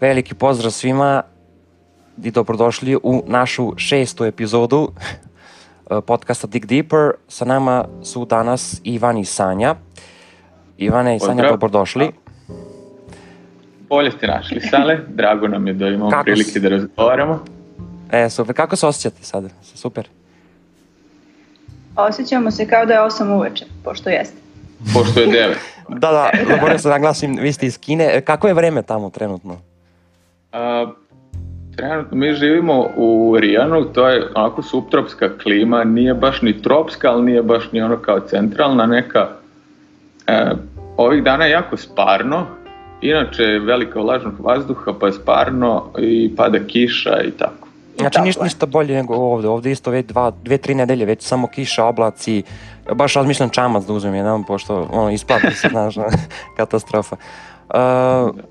veliki pozdrav svima i dobrodošli u našu šestu epizodu eh, podcasta Dig Deeper. Sa nama su danas Ivan i Sanja. Ivane i Sanja, Pozdrav. dobrodošli. Bolje ste našli sale, drago nam je da imamo Kako prilike si? da razgovaramo. E, super. Kako se osjećate sada? Super. Osjećamo se kao da je 8 uveče, pošto jeste. Pošto je devet. Da, da, zaboravio sam da naglasim, vi ste iz Kine. E, Kako je vreme tamo trenutno? A, trenutno mi živimo u Rijanu, to je onako subtropska klima, nije baš ni tropska, ali nije baš ni ono kao centralna neka. E, ovih dana je jako sparno, inače je velika vlažnog vazduha, pa je sparno i pada kiša i tako. I Znači ništa, ništa bolje nego ovde. Ovde isto već dva, dve, tri nedelje, već samo kiša, oblaci. Baš razmišljam čamac da uzmem jedan, pošto ono, isplati se, znaš, katastrofa.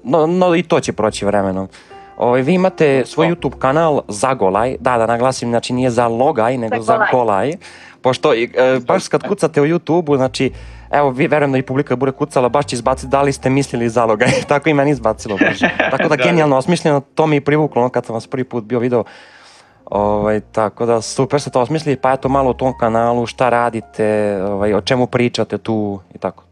No, no, i to će proći vremenom. Ovaj, vi imate svoj YouTube kanal Zagolaj, da, da naglasim, znači nije za logaj, nego za golaj, pošto e, baš kad kucate u YouTube-u, znači, evo, vi verujem da i publika bude kucala, baš će izbaciti da li ste mislili zalogaj, tako i meni izbacilo baš. Tako da, Da, da. genijalno osmišljeno, to mi je privuklo ono kad sam vas prvi put bio video. Ovaj, tako da super ste to osmislili, pa eto malo o tom kanalu, šta radite, ovaj, o čemu pričate tu i tako.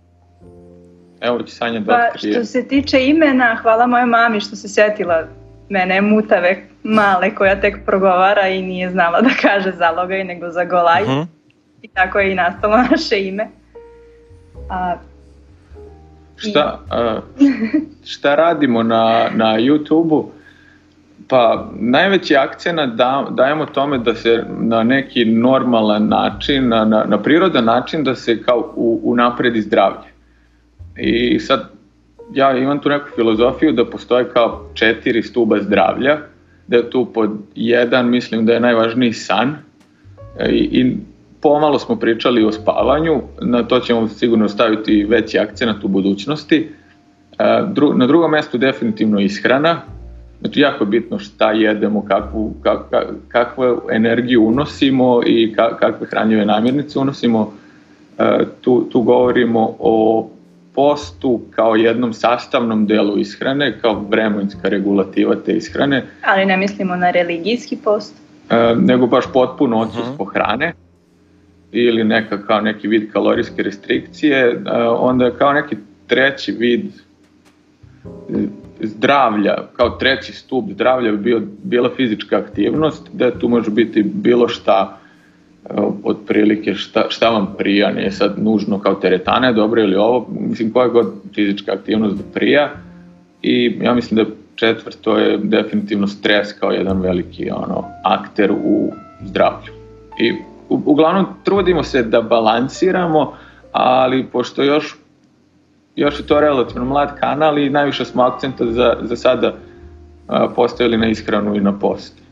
Evo će Sanja da Pa što se tiče imena, hvala mojoj mami što se sjetila mene mutave male koja tek progovara i nije znala da kaže zalogaj nego za golaj. Mhm. I tako je i nastalo naše ime. A, Šta, a, šta radimo na, na YouTube-u? Pa najveći akcenat da, dajemo tome da se na neki normalan način, na, na, na prirodan način da se kao u, unapredi zdravlje. I sad ja imam tu neku filozofiju da postoje kao četiri stuba zdravlja, da je tu pod jedan mislim da je najvažniji san E, i, i pomalo smo pričali o spavanju, na to ćemo sigurno staviti veći akcenat u budućnosti. E, Dru, na drugom mestu definitivno ishrana, znači jako je bitno šta jedemo, kakvu, kak, kak- kakvu energiju unosimo i ka, kakve hranjive namirnice unosimo. E, tu, tu govorimo o postu kao jednom sastavnom delu ishrane, kao vremenska regulativa te ishrane, ali ne mislimo na religijski post. e, nego baš potpuno odsustvo hrane ili neka kao neki vid kalorijske restrikcije, e, onda kao neki treći vid e, zdravlja, kao treći stup zdravlja bi bio, bila fizička aktivnost, da tu može biti bilo šta otprilike šta, šta vam prija, nije sad nužno kao teretana je dobro ili ovo, mislim koja god fizička aktivnost da prija i ja mislim da četvrto je definitivno stres kao jedan veliki ono, akter u zdravlju. I u, uglavnom trudimo se da balansiramo, ali pošto još još je to relativno mlad kanal i najviše smo akcenta za, za sada postavili na ishranu i na post.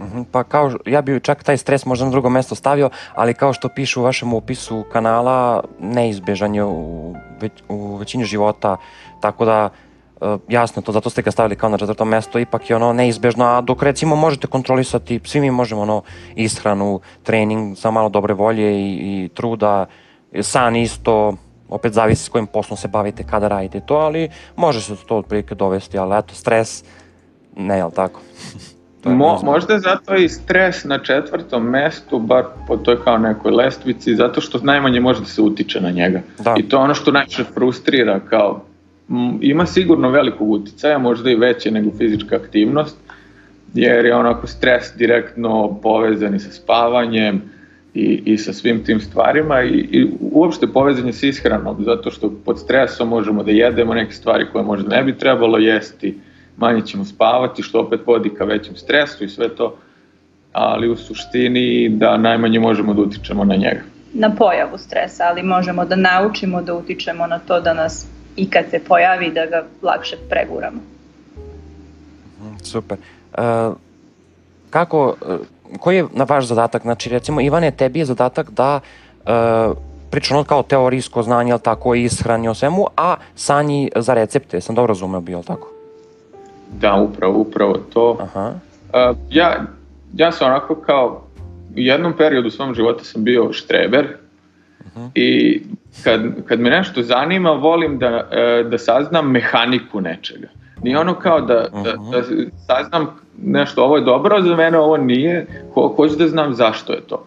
Mhm, Pa kao, ja bi čak taj stres možda na drugo mesto stavio, ali kao što piše u vašem opisu kanala, neizbežan je u, već, u većini života, tako da e, jasno to, zato ste ga stavili kao na četvrto mesto, ipak je ono neizbežno, a dok recimo možete kontrolisati, svi mi možemo ono ishranu, trening, sa malo dobre volje i, i truda, san isto, opet zavisi s kojim poslom se bavite, kada radite to, ali može se to otprilike dovesti, ali eto, stres, ne, jel tako? To je Mo, možda je zato i stres na četvrtom mestu, bar po toj kao nekoj lestvici, zato što najmanje može da se utiče na njega. Da. I to je ono što najviše frustrira, kao m, ima sigurno velikog uticaja, možda i veće nego fizička aktivnost, jer je onako stres direktno povezan i sa spavanjem i, i sa svim tim stvarima i, i uopšte povezanje sa ishranom, zato što pod stresom možemo da jedemo neke stvari koje možda ne bi trebalo jesti, manje ćemo spavati, što opet vodi ka većem stresu i sve to, ali u suštini da najmanje možemo da utičemo na njega. Na pojavu stresa, ali možemo da naučimo da utičemo na to da nas i kad se pojavi da ga lakše preguramo. Super. E, kako, e, koji je na vaš zadatak? Znači, recimo, Ivane, tebi je zadatak da e, priča ono kao teorijsko znanje, jel tako, i ishrani o svemu, a Sanji za recepte, sam dobro razumeo bio, tako? Da, upravo, upravo to. Aha. Uh, ja, ja sam onako kao u jednom periodu u svom života sam bio štreber i kad, kad me nešto zanima volim da, e, da saznam mehaniku nečega. Nije ono kao da, da, Mhm. da saznam nešto, ovo je dobro za mene, ovo nije, ho, hoću da znam zašto je to.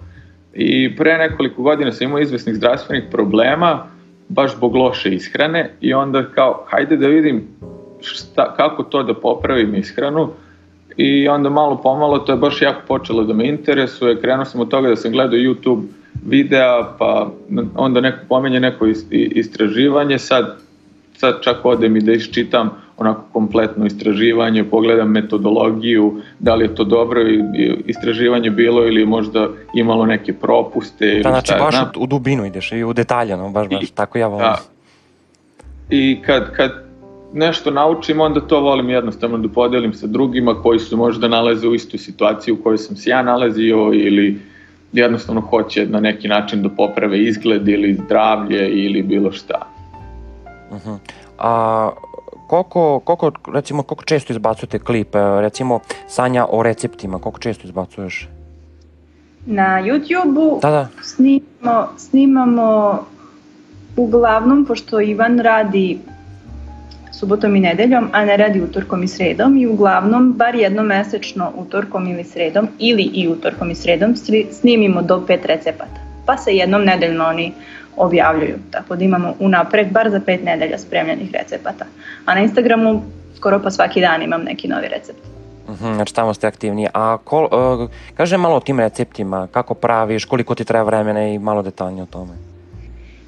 I pre nekoliko godina sam imao izvesnih zdravstvenih problema, baš zbog loše ishrane i onda kao, hajde da vidim šta, kako to da popravim ishranu i onda malo pomalo to je baš jako počelo da me interesuje, krenuo sam od toga da sam gledao YouTube videa, pa onda neko pomenje neko is- i- istraživanje, sad, sad čak odem i da iščitam onako kompletno istraživanje, pogledam metodologiju, da li je to dobro i- i istraživanje bilo ili možda imalo neke propuste ili Da, znači šta baš u, u dubinu ideš i u detalje, no, baš, baš, tako ja volim. Da. I kad, kad nešto naučim, onda to volim jednostavno da podelim sa drugima koji su možda nalaze u istoj situaciji u kojoj sam se ja nalazio ili jednostavno hoće na neki način da poprave izgled ili zdravlje ili bilo šta. Mhm. A koliko, koliko, recimo, koliko često izbacujete klip? Recimo, Sanja o receptima, koliko često izbacuješ? Na YouTube-u Da, da. snimamo, snimamo uglavnom, pošto Ivan radi subotom i nedeljom, a ne radi utorkom i sredom i uglavnom bar jednom mesečno utorkom ili sredom ili i utorkom i sredom snimimo do pet recepata. Pa se jednom nedeljno oni objavljuju, tako da imamo unapred bar za pet nedelja spremljenih recepata. A na Instagramu skoro pa svaki dan imam neki novi recept. Mhm, znači tamo ste aktivniji. A kol, uh, kaže malo o tim receptima, kako praviš, koliko ti treba vremena i malo detaljnije o tome.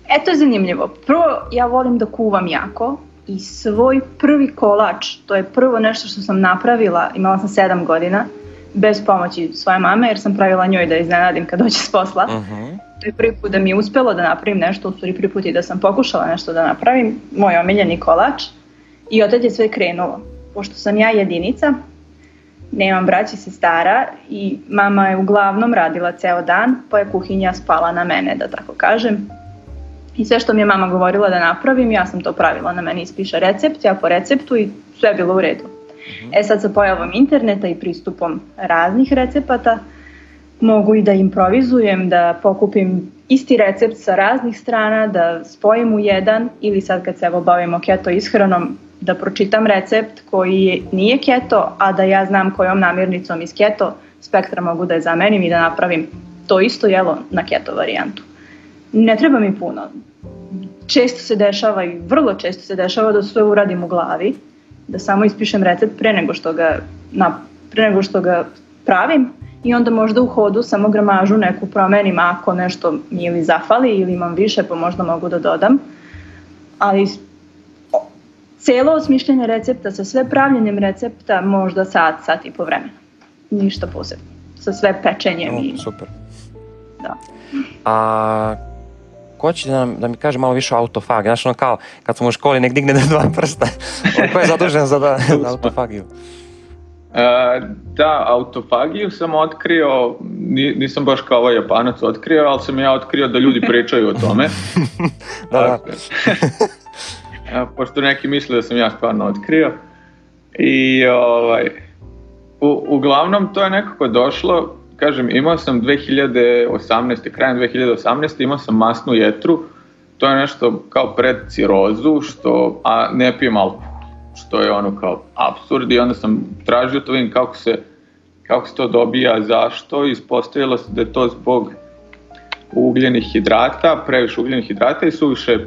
E, to je zanimljivo. Prvo, ja volim da kuvam jako i svoj prvi kolač, to je prvo nešto što sam napravila, imala sam 7 godina, bez pomoći svoje mame, jer sam pravila njoj da iznenadim kad dođe s posla. Mhm. To je prvi put da mi je uspelo da napravim nešto, u stvari prvi put i da sam pokušala nešto da napravim, moj omiljeni kolač. I od je sve krenulo. Pošto sam ja jedinica, nemam braći se stara i mama je uglavnom radila ceo dan, pa je kuhinja spala na mene, da tako kažem. I sve što mi je mama govorila da napravim, ja sam to pravila. Ona meni ispiše recept, ja po receptu i sve je bilo u redu. E sad sa pojavom interneta i pristupom raznih recepata, mogu i da improvizujem, da pokupim isti recept sa raznih strana, da spojim u jedan ili sad kad se evo bavimo keto ishranom, da pročitam recept koji je, nije keto, a da ja znam kojom namirnicom iz keto spektra mogu da je zamenim i da napravim to isto jelo na keto varijantu. Ne treba mi puno. Često se dešava i vrlo često se dešava da sve uradim u glavi, da samo ispišem recept pre nego što ga, na, pre nego što ga pravim i onda možda u hodu samo gramažu neku promenim ako nešto mi ili zafali ili imam više pa možda mogu da dodam. Ali celo osmišljanje recepta sa sve pravljenjem recepta možda sat, sat i po vremena. Ništa posebno. Sa sve pečenjem i O, super. da. A ko će da, nam, da mi kaže malo više o autofag? Znaš, ono kao, kad smo u školi, nek digne dva prsta. Ko je zadužen za, da, za autofagiju? E, da, autofagiju sam otkrio, ni- nisam baš kao ovaj japanac otkrio, ali sam ja otkrio da ljudi pričaju o tome. Da, da. A, pošto neki misle da sam ja stvarno otkrio. I ovaj, u, uglavnom to je nekako došlo, kažem, imao sam 2018. krajem 2018. imao sam masnu jetru, to je nešto kao pred cirozu, što, a ne pijem alkohol, što je ono kao absurd i onda sam tražio to vidim kako se, kako se to dobija, zašto, ispostavilo se da je to zbog ugljenih hidrata, previše ugljenih hidrata i suviše,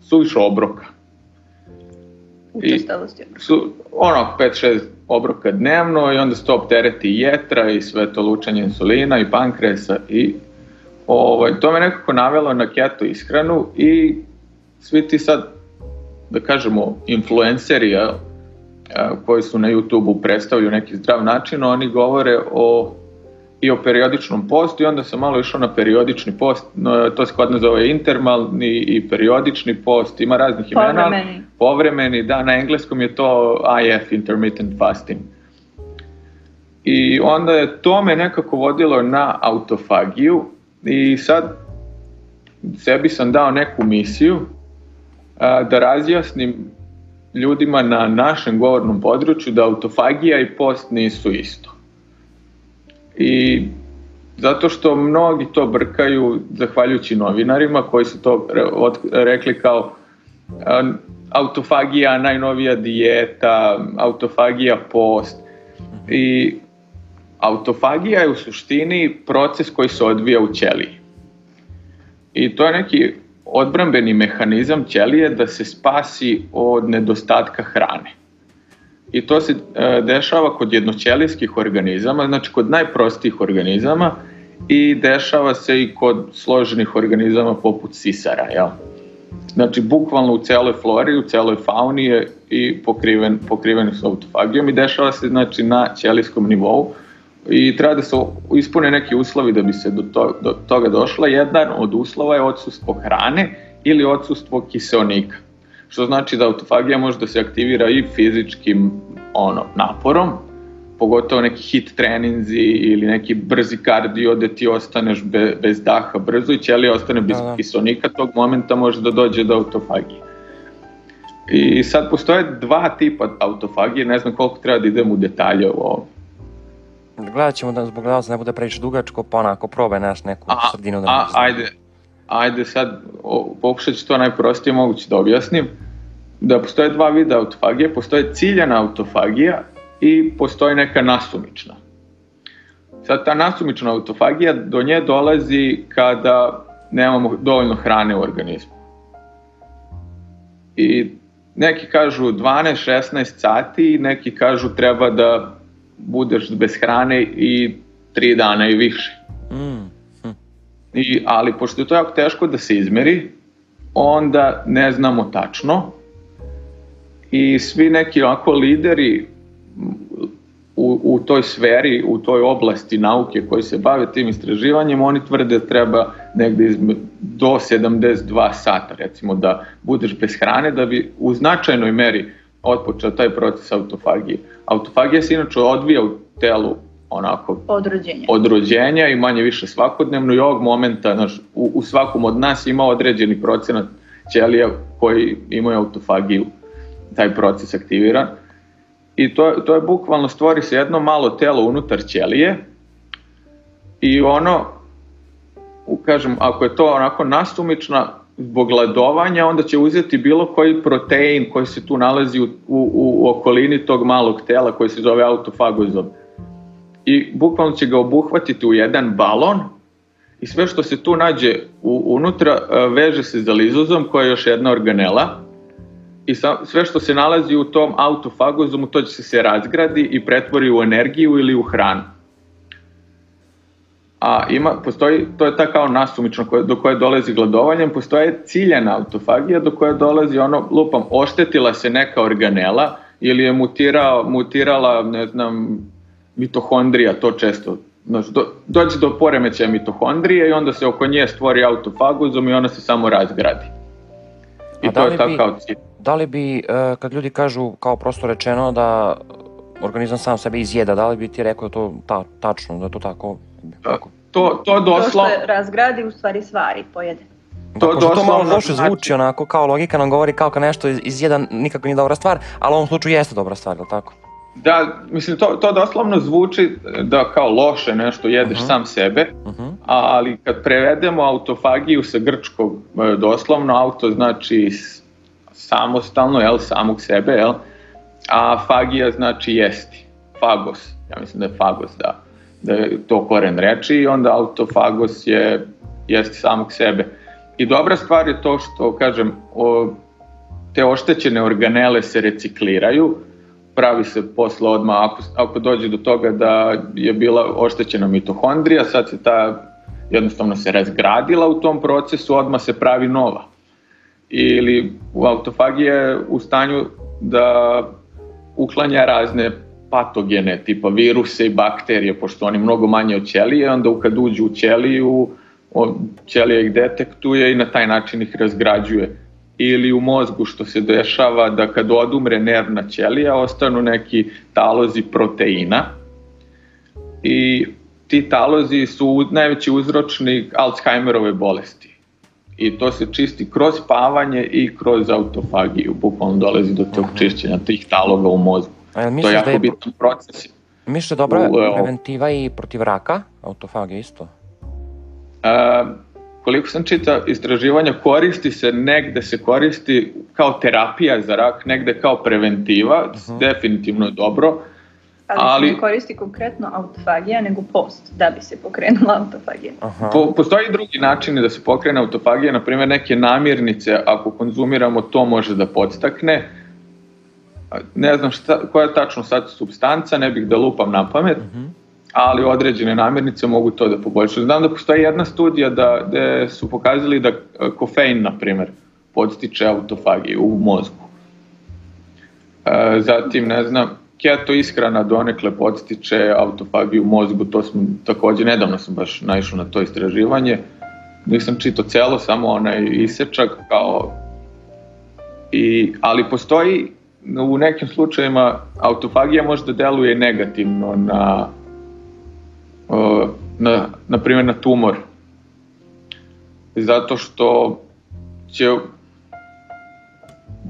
suviše obroka Učestalosti. su ono 5-6 obroka dnevno i onda se to optereti i jetra i sve to lučanje insulina i pankresa i ovaj, to me nekako navelo na keto ishranu i svi ti sad da kažemo influenceri a, koji su na YouTube-u predstavljaju neki zdrav način, oni govore o i o periodičnom postu i onda sam malo išao na periodični post, no, to se kod nas zove intermalni i periodični post, ima raznih imena, Povremeni. povremeni, da, na engleskom je to IF, intermittent fasting. I onda je to me nekako vodilo na autofagiju i sad sebi sam dao neku misiju a, da razjasnim ljudima na našem govornom području da autofagija i post nisu isto. I zato što mnogi to brkaju zahvaljujući novinarima koji su to rekli kao autofagija, najnovija dijeta, autofagija post. I autofagija je u suštini proces koji se odvija u ćeliji. I to je neki odbrambeni mehanizam ćelije da se spasi od nedostatka hrane. I to se e, dešava kod jednoćelijskih organizama, znači kod najprostijih organizama i dešava se i kod složenih organizama poput sisara. Jel? Znači, bukvalno u celoj flori, u celoj fauni je i pokriven, pokriven s autofagijom i dešava se znači, na ćelijskom nivou i treba da se ispune neki uslovi da bi se do, to, do toga došla. Jedan od uslova je odsustvo hrane ili odsustvo kiseonika. Što znači da autofagija može da se aktivira i fizičkim ono, naporom, pogotovo neki hit treninzi ili neki brzi kardio gde ti ostaneš be, bez daha brzo i ćelija ostane bez da, da. kiselnika, tog momenta može da dođe do autofagije. I sad postoje dva tipa autofagije, ne znam koliko treba da idem u detalje u ovom. Gledat ćemo da zbog gledalca ne bude previše dugačko, pa onako probaj naš neku a, sredinu da a, ajde, ajde sad pokušat ću to najprostije moguće da objasnim. Da postoje dva vida autofagije, postoje ciljana autofagija i postoji neka nasumična. Sad ta nasumična autofagija do nje dolazi kada nemamo dovoljno hrane u organizmu. I neki kažu 12-16 sati, neki kažu treba da budeš bez hrane i 3 dana i više. Mm. I, ali pošto je to jako teško da se izmeri, onda ne znamo tačno i svi neki ovako lideri u, u toj sferi, u toj oblasti nauke koji se bave tim istraživanjem, oni tvrde da treba negde izme, do 72 sata, recimo, da budeš bez hrane, da bi u značajnoj meri otpočeo taj proces autofagije. Autofagija se inače odvija u telu onako od rođenja. od rođenja i manje više svakodnevno i ovog momenta znaš, u, u svakom od nas ima određeni procenat ćelija koji imaju autofagiju, taj proces aktiviran i to, to je bukvalno stvori se jedno malo telo unutar ćelije i ono, kažem, ako je to onako nastumična zbog gladovanja, onda će uzeti bilo koji protein koji se tu nalazi u, u, u okolini tog malog tela koji se zove autofagozom. I bukvalno će ga obuhvatiti u jedan balon i sve što se tu nađe u, unutra veže se za lizozom koja je još jedna organela i sa, sve što se nalazi u tom autofagozomu to će se razgradi i pretvori u energiju ili u hranu. A ima, postoji, to je ta kao nasumično koje, do koje dolazi gladovanjem, postoje ciljena autofagija do koje dolazi ono, lupam, oštetila se neka organela ili je mutirao, mutirala, ne znam, mitohondrija, to često Znači, do, dođe do poremećaja mitohondrije i onda se oko nje stvori autofagozom i ona se samo razgradi. I A to da je ta kao cilj da li bi, e, kad ljudi kažu kao prosto rečeno da organizam sam sebe izjeda, da li bi ti rekao to ta, tačno, da je to tako? tako? To, to doslovno... To što razgradi u stvari stvari, pojede. To, dakle, to malo loše znači... zvuči, onako, kao logika nam govori kao kad nešto iz, izjeda nikako nije dobra stvar, ali u ovom slučaju jeste dobra stvar, je tako? Da, mislim, to, to doslovno zvuči da kao loše nešto jedeš uh -huh. sam sebe, uh -huh. ali kad prevedemo autofagiju sa grčkog e, doslovno, auto znači samostalno, jel, samog sebe, jel, a fagija znači jesti, fagos, ja mislim da je fagos, da, da je to koren reči i onda autofagos je jesti samog sebe. I dobra stvar je to što, kažem, o, te oštećene organele se recikliraju, pravi se posle odmah, ako, ako dođe do toga da je bila oštećena mitohondrija, sad se ta jednostavno se razgradila u tom procesu, odmah se pravi nova ili u autofagiji je u stanju da uklanja razne patogene, tipa viruse i bakterije, pošto oni mnogo manje od ćelije, onda kad uđu u ćeliju, ćelija ih detektuje i na taj način ih razgrađuje. Ili u mozgu što se dešava da kad odumre nervna ćelija ostanu neki talozi proteina i ti talozi su najveći uzročnik Alzheimerove bolesti i to se čisti kroz spavanje i kroz autofagiju, bukvalno dolazi do tog čišćenja tih taloga u mozgu. A to je jako da je... bitan proces. Misliš da dobra u, preventiva i protiv raka, autofagija isto? A, koliko sam čitao istraživanja, koristi se, negde se koristi kao terapija za rak, negde kao preventiva, Mhm. definitivno je dobro. Ali, Ali- se ne koristi konkretno autofagija, nego post, da bi se pokrenula autofagija. Aha. Po, postoji drugi načini da se pokrene autofagija, na primjer neke namirnice, ako konzumiramo, to može da podstakne. Ne znam šta, koja je tačno sad substanca, ne bih da lupam na pamet, Mhm. Ali određene namirnice mogu to da poboljšaju. Znam da postoji jedna studija da, gde su pokazali da e, kofein, na primjer, podstiče autofagiju u mozgu. E, zatim, ne znam, keto ishrana donekle podstiče autofagiju u mozgu, to smo takođe, nedavno sam baš naišao na to istraživanje, nisam čitao celo, samo onaj isečak kao I, ali postoji u nekim slučajevima autofagija možda deluje negativno na na, na primjer na tumor zato što će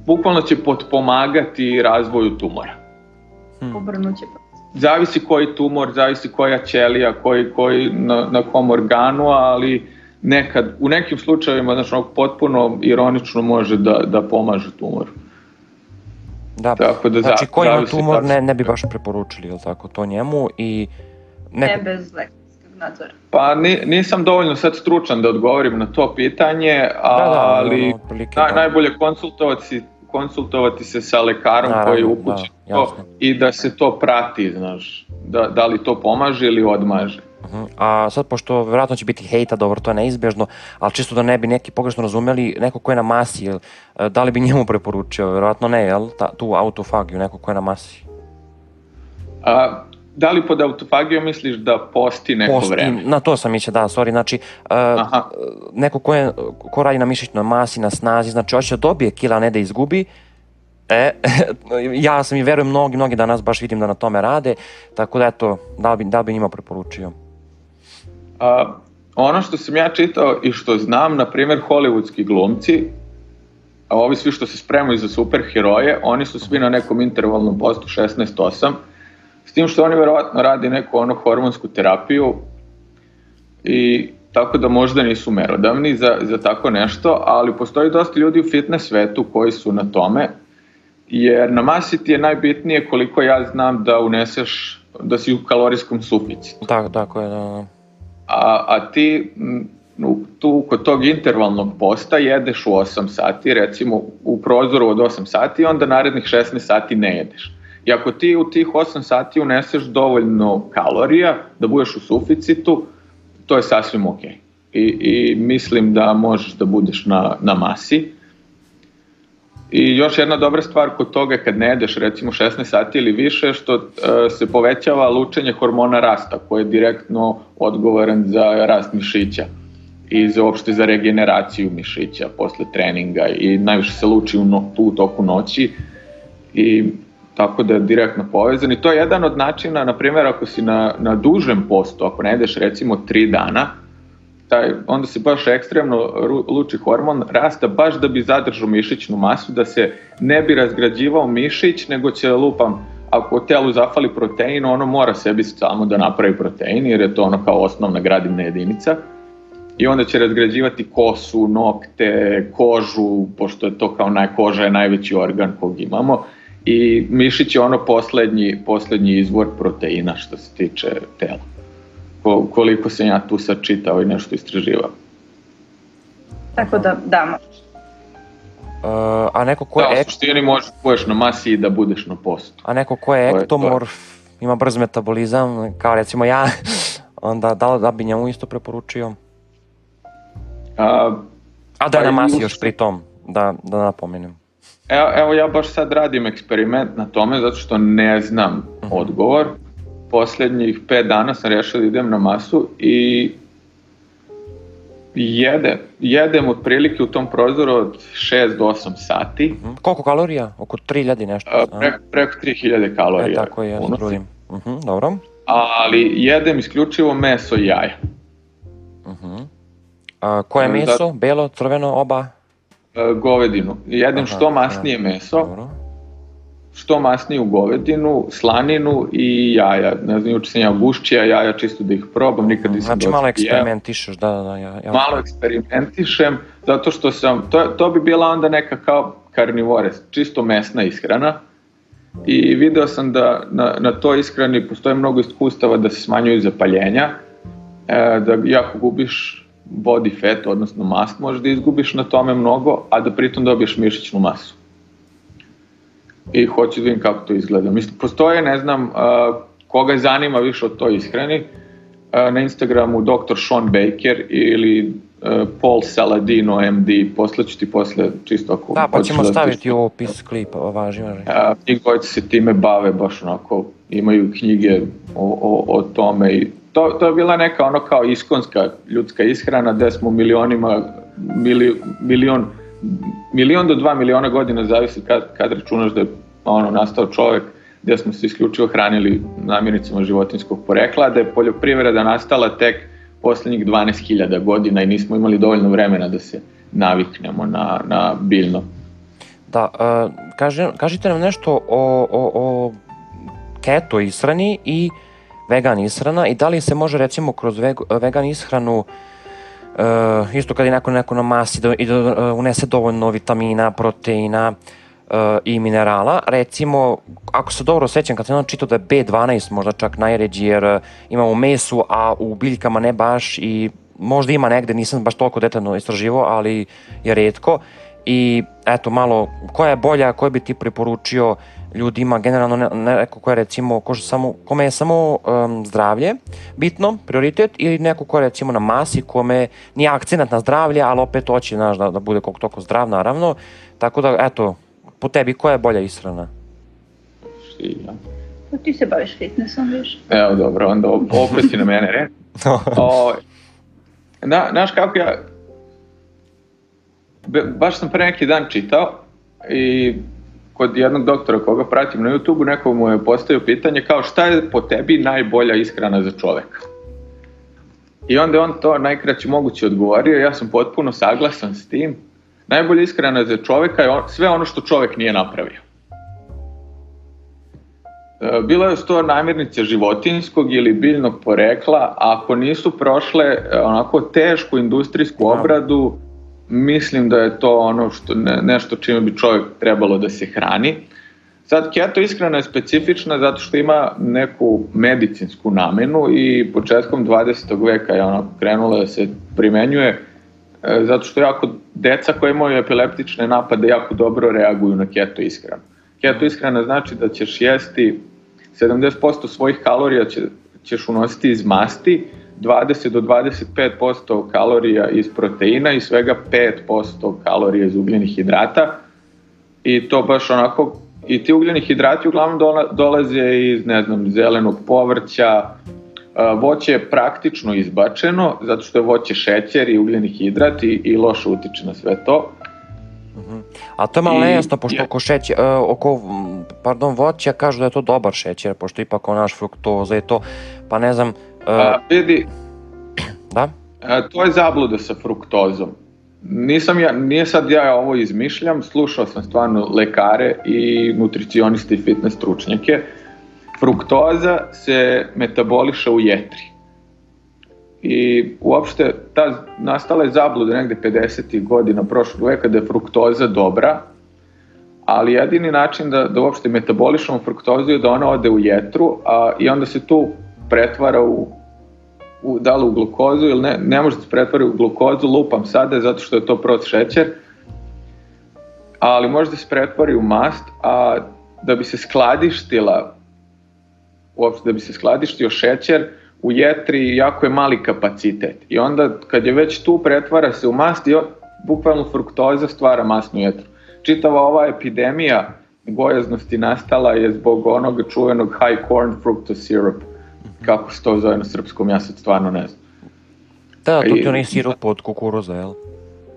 bukvalno će potpomagati razvoju tumora Hmm. Obrnuće. zavisi koji tumor, zavisi koja ćelija, koji, koji na, na kom organu, ali nekad, u nekim slučajevima, znači, ono, potpuno ironično može da, da pomaže tumoru. Da. Tako da Znači, za- ko ima tumor ne, ne bi baš preporučili, jel tako, to njemu i. Ne bez lekarskog nadzora. Pa ni, nisam dovoljno sad stručan da odgovorim na to pitanje, Da, da, ali ono, otprilike, naj, da. najbolje konsultovati, konsultovati se sa lekarom Naravno, koji je da, upućen to i da se to prati, znaš, da, da li to pomaže ili odmaže. Mhm. A sad, pošto vjerojatno će biti hejta, dobro, to je neizbježno, ali čisto da ne bi neki pogrešno razumeli, neko ko je na masi, jel, e, da li bi njemu preporučio? Vjerojatno ne, jel? Ta, tu autofagiju, neko ko je na masi. A, da li pod autofagijom misliš da posti neko Posti- vreme? Na to sam mislio, da, sorry, znači, Aha. neko ko, je, ko radi na mišićnoj masi, na snazi, znači hoće da dobije kila, ne da izgubi, E, ja sam i verujem mnogi, mnogi danas baš vidim da na tome rade, tako da eto, da bi, da bi njima preporučio. A, ono što sam ja čitao i što znam, na primjer, hollywoodski glumci, a ovi svi što se spremaju za superheroje, oni su svi na nekom intervalnom postu 16-8, s tim što oni verovatno radi neku ono hormonsku terapiju i tako da možda nisu merodavni za, za tako nešto, ali postoji dosta ljudi u fitness svetu koji su na tome, jer na masi ti je najbitnije koliko ja znam da uneseš, da si u kalorijskom suficitu. Tako, tako je, da, da. A, a ti tu kod tog intervalnog posta jedeš u 8 sati, recimo u prozoru od 8 sati, onda narednih 16 sati ne jedeš. I ako ti u tih 8 sati uneseš dovoljno kalorija da budeš u suficitu, to je sasvim ok. I, i mislim da možeš da budeš na, na masi. I još jedna dobra stvar kod toga kad ne jedeš recimo 16 sati ili više što e, se povećava lučenje hormona rasta koji je direktno odgovoran za rast mišića i za uopšte za regeneraciju mišića posle treninga i najviše se luči u, no, tu u toku noći i tako da je direktno povezan i to je jedan od načina, na primjer ako si na, na dužem postu, ako ne jedeš recimo 3 dana, taj, onda se baš ekstremno luči hormon rasta baš da bi zadržao mišićnu masu, da se ne bi razgrađivao mišić, nego će lupam, ako telu zafali protein, ono mora sebi samo da napravi protein, jer je to ono kao osnovna gradivna jedinica. I onda će razgrađivati kosu, nokte, kožu, pošto je to kao naj, koža je najveći organ kog imamo. I mišić je ono poslednji, poslednji izvor proteina što se tiče tela ko- koliko sam ja tu sad čitao i nešto istraživao. Tako da, da, možeš. E, a neko ko Da, je u ek, suštini možeš da budeš na masi i da budeš na postu. a neko ko je To je to. ektomorf, ima brz metabolizam, kao recimo ja, onda da da bi njemu isto preporučio? A, A da je Pa na masi u- još pri tom, da, da napomenem. Evo, evo ja baš sad radim eksperiment na tome zato što ne znam Mhm. odgovor. Poslednjih 5 dana sam rešio da idem na masu i jede, jedem otprilike u tom prozoru od 6 do 8 sati, Mhm. Koliko kalorija? Oko 3000 nešto. a, a? preko, preko 3000 kalorija. E, tako je, ja se unosim. trudim. Mhm, dobro. Ali jedem isključivo meso i jaja. Mhm. A, koje Da. meso? Belo, crveno, oba? E, govedinu. Jedem Aha, što masnije meso, Dobro. što masniju govedinu, slaninu i jaja. Ne znam, juče sam ja gušćija jaja čisto da ih probam, nikad nisam Znači malo eksperimentišeš, da, da, da. Ja, ja. Malo eksperimentišem, zato što sam, to, to bi bila onda neka kao karnivore, čisto mesna ishrana. I video sam da na, na toj ishrani postoje mnogo iskustava da se smanjuju zapaljenja, e, da jako gubiš body fat, odnosno mast, možeš da izgubiš na tome mnogo, a da pritom dobiješ mišićnu masu i hoću da vidim kako to izgleda. Mislim, postoje, ne znam, uh, koga zanima više o toj ishrani, uh, na Instagramu dr. Sean Baker ili uh, Paul Saladino MD, posle ću ti posle čisto ako... Da, pa ćemo da staviti u opis klipa, važi, važi. Uh, njih se time bave, baš onako, imaju knjige o, o, o tome i to, to je bila neka ono kao iskonska ljudska ishrana gde smo milionima, mili, milion milion do dva miliona godina zavisi kad, kad računaš da je ono, nastao čovek gde smo se isključivo hranili namirnicama životinskog porekla, da je poljoprivreda nastala tek poslednjih 12.000 godina i nismo imali dovoljno vremena da se naviknemo na, na biljno. Da, uh, kaže, kažite nam nešto o, o, o keto ishrani i vegan ishrana i da li se može recimo kroz vegan ishranu uh, isto kad je neko, neko na masi da, i da uh, unese dovoljno vitamina, proteina uh, i minerala. Recimo, ako se dobro sećam, kad sam čitao da je B12 možda čak najređi jer ima u mesu, a u biljkama ne baš i možda ima negde, nisam baš toliko detaljno istraživo, ali je redko. I eto malo, koja je bolja, koja bi ti preporučio ljudima, generalno ne, neko ko je recimo, ko samo, kome je samo um, zdravlje bitno, prioritet, ili neko ko je recimo na masi, kome nije akcenat na zdravlje, ali opet hoće znaš, da, da bude koliko toliko zdrav, naravno. Tako da, eto, po tebi, koja je bolja ishrana? Ja. Pa ti se baviš fitnessom, viš? Evo, dobro, onda opet si na mene, ne? o, na, znaš kako ja, baš sam pre neki dan čitao i kod jednog doktora koga pratim na YouTube-u, neko mu je postavio pitanje kao šta je po tebi najbolja ishrana za čoveka? I onda on to najkraće moguće odgovorio, ja sam potpuno saglasan s tim. Najbolja ishrana za čoveka je sve ono što čovek nije napravio. E, bilo je to namirnice životinskog ili biljnog porekla, a ako nisu prošle e, onako tešku industrijsku obradu, mislim da je to ono što ne, nešto čime bi čovjek trebalo da se hrani. Sad, keto ishrana je specifična zato što ima neku medicinsku namenu i početkom 20. veka je ona krenula da se primenjuje e, zato što jako deca koje imaju epileptične napade jako dobro reaguju na keto ishranu. Keto ishrana znači da ćeš jesti 70% svojih kalorija će, ćeš unositi iz masti, 20 do 25% kalorija iz proteina i svega 5% kalorija iz ugljenih hidrata. I to baš onako i ti ugljeni hidrati uglavnom dolaze iz ne znam zelenog povrća. Voće je praktično izbačeno zato što je voće šećer i ugljeni hidrat i, i loše utiče na sve to. Mhm. A to je malo nejasno, pošto oko, šećer, oko pardon, voća kažu da je to dobar šećer, pošto ipak naš fruktoza je to, pa ne znam, A, vidi, da? A, to je zabluda sa fruktozom. Nisam ja, nije sad ja ovo izmišljam, slušao sam stvarno lekare i nutricioniste i fitness stručnjake. Fruktoza se metaboliše u jetri. I uopšte ta nastala je zabluda negde 50. godina prošlog veka da je fruktoza dobra, ali jedini način da, da uopšte metabolišemo fruktozu je da ona ode u jetru a, i onda se tu pretvara u, u da li u glukozu ili ne, ne može da se pretvara u glukozu, lupam sada zato što je to prost šećer, ali može da se pretvori u mast, a da bi se skladištila, uopšte da bi se skladištio šećer, u jetri jako je mali kapacitet. I onda kad je već tu pretvara se u mast i bukvalno fruktoza stvara masnu jetru. Čitava ova epidemija gojaznosti nastala je zbog onog čuvenog high corn fructose syrup kako se to zove na srpskom, ja sad stvarno ne znam. Da, to ti onaj sirup od kukuruza, jel?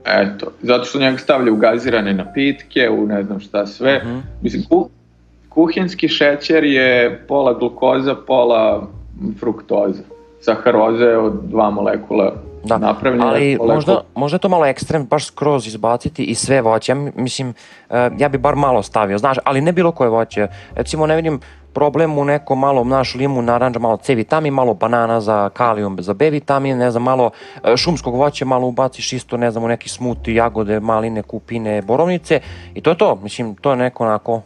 Eto, zato što njega stavlja u gazirane napitke, u ne znam šta sve. Uh mhm. -huh. Mislim, ku, kuhinski šećer je pola glukoza, pola fruktoza. Saharoza je od dva molekula Da, napravljene ali poleko- možda, možda je to malo ekstrem, baš skroz izbaciti i sve voće. Ja mi- mislim, e, ja bi bar malo stavio, znaš, ali ne bilo koje voće. Recimo, ne vidim problem u nekom malo, naš limu, naranđa, malo C vitamin, malo banana za kalijum, za B vitamin, ne znam, malo e, šumskog voća, malo ubaciš isto, ne znam, u neki smuti, jagode, maline, kupine, borovnice i to je to. Mislim, to je neko onako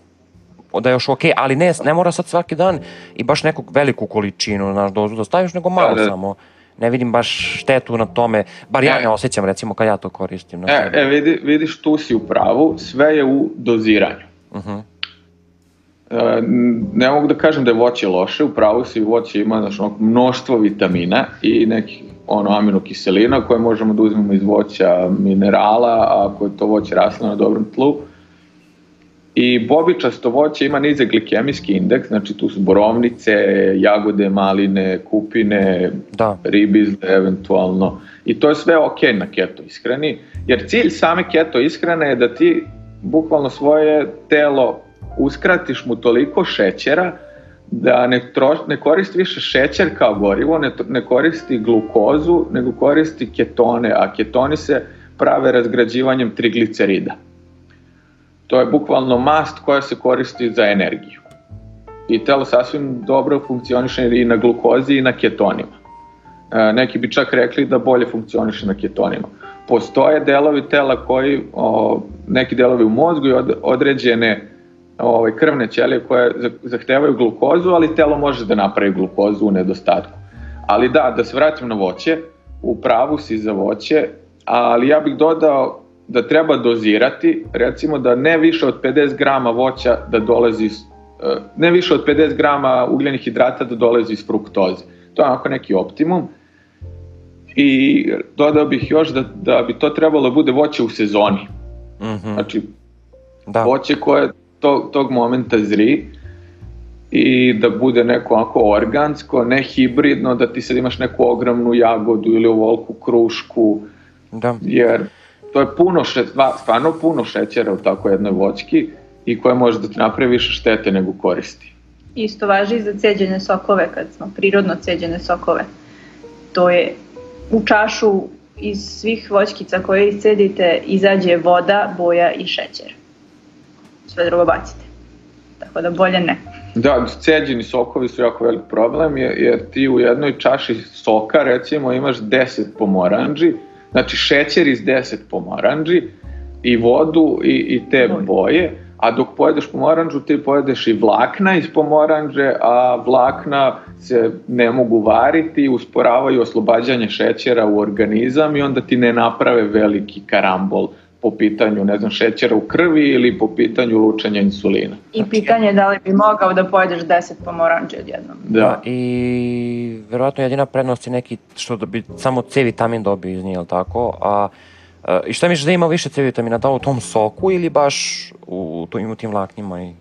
da je još okej, ali ne, ne mora sad svaki dan i baš neku veliku količinu, znaš, dozu da staviš, nego malo Da, da. samo. Ne vidim baš štetu na tome, bar ja E. ne osjećam recimo kad ja to koristim. Na E, e vidi, vidiš, tu si u pravu, sve je u doziranju. Mhm. E, n- ne mogu da kažem da je voće loše, u pravu si voće ima znaš, ono, mnoštvo vitamina i nekih ono, aminokiselina koje možemo da uzmemo iz voća minerala, ako je to voće raslo na dobrom tlu. I bobičasto voće ima nizak glikemijski indeks, znači tu su borovnice, jagode, maline, kupine, Da. ribizle eventualno. I to je sve ok na keto ishrani, jer cilj same keto ishrane je da ti bukvalno svoje telo uskratiš mu toliko šećera da ne, troš, ne koristi više šećer kao gorivo, ne, ne koristi glukozu, nego koristi ketone, a ketoni se prave razgrađivanjem triglicerida. To je bukvalno mast koja se koristi za energiju. I telo sasvim dobro funkcioniše i na glukozi i na ketonima. E, neki bi čak rekli da bolje funkcioniše na ketonima. Postoje delovi tela koji, o, neki delovi u mozgu i od, određene ovaj, krvne ćelije koje za- zahtevaju glukozu, ali telo može da napravi glukozu u nedostatku. Ali da, da se vratim na voće, u pravu si za voće, ali ja bih dodao da treba dozirati, recimo da ne više od 50 grama voća da dolazi e, ne više od 50 grama ugljenih hidrata da dolazi iz fruktoze. To je onako neki optimum. I dodao bih još da, da bi to trebalo da bude voće u sezoni. Mhm. Znači, Da. voće koje tog, tog momenta zri i da bude neko onako organsko, ne hibridno, da ti sad imaš neku ogromnu jagodu ili ovolku krušku, Da. jer to je puno še, stva- stvarno puno šećera u tako jednoj voćki i koja može da ti napravi više štete nego koristi. Isto važi i za ceđene sokove, kad smo prirodno ceđene sokove. To je u čašu iz svih voćkica koje iscedite izađe voda, boja i šećer. Sve drugo bacite. Tako da bolje ne. Da, ceđeni sokovi su jako velik problem jer, jer ti u jednoj čaši soka recimo imaš 10 pomoranđi, znači šećer iz 10 pomoranđi i vodu i, i te Boje. boje, a dok pojedeš pomoranđu ti pojedeš i vlakna iz pomoranđe, a vlakna se ne mogu variti, usporavaju oslobađanje šećera u organizam i onda ti ne naprave veliki karambol po pitanju, ne znam, šećera u krvi ili po pitanju lučenja insulina. I pitanje je da li bi mogao da pojedeš 10 pomoranđe odjednom. Da. I verovatno jedina prednost je neki što da bi samo C vitamin dobio iz nje, jel tako? A, e, I šta misliš da ima više C vitamina, da u tom soku ili baš u, u, u tim vlaknima? I,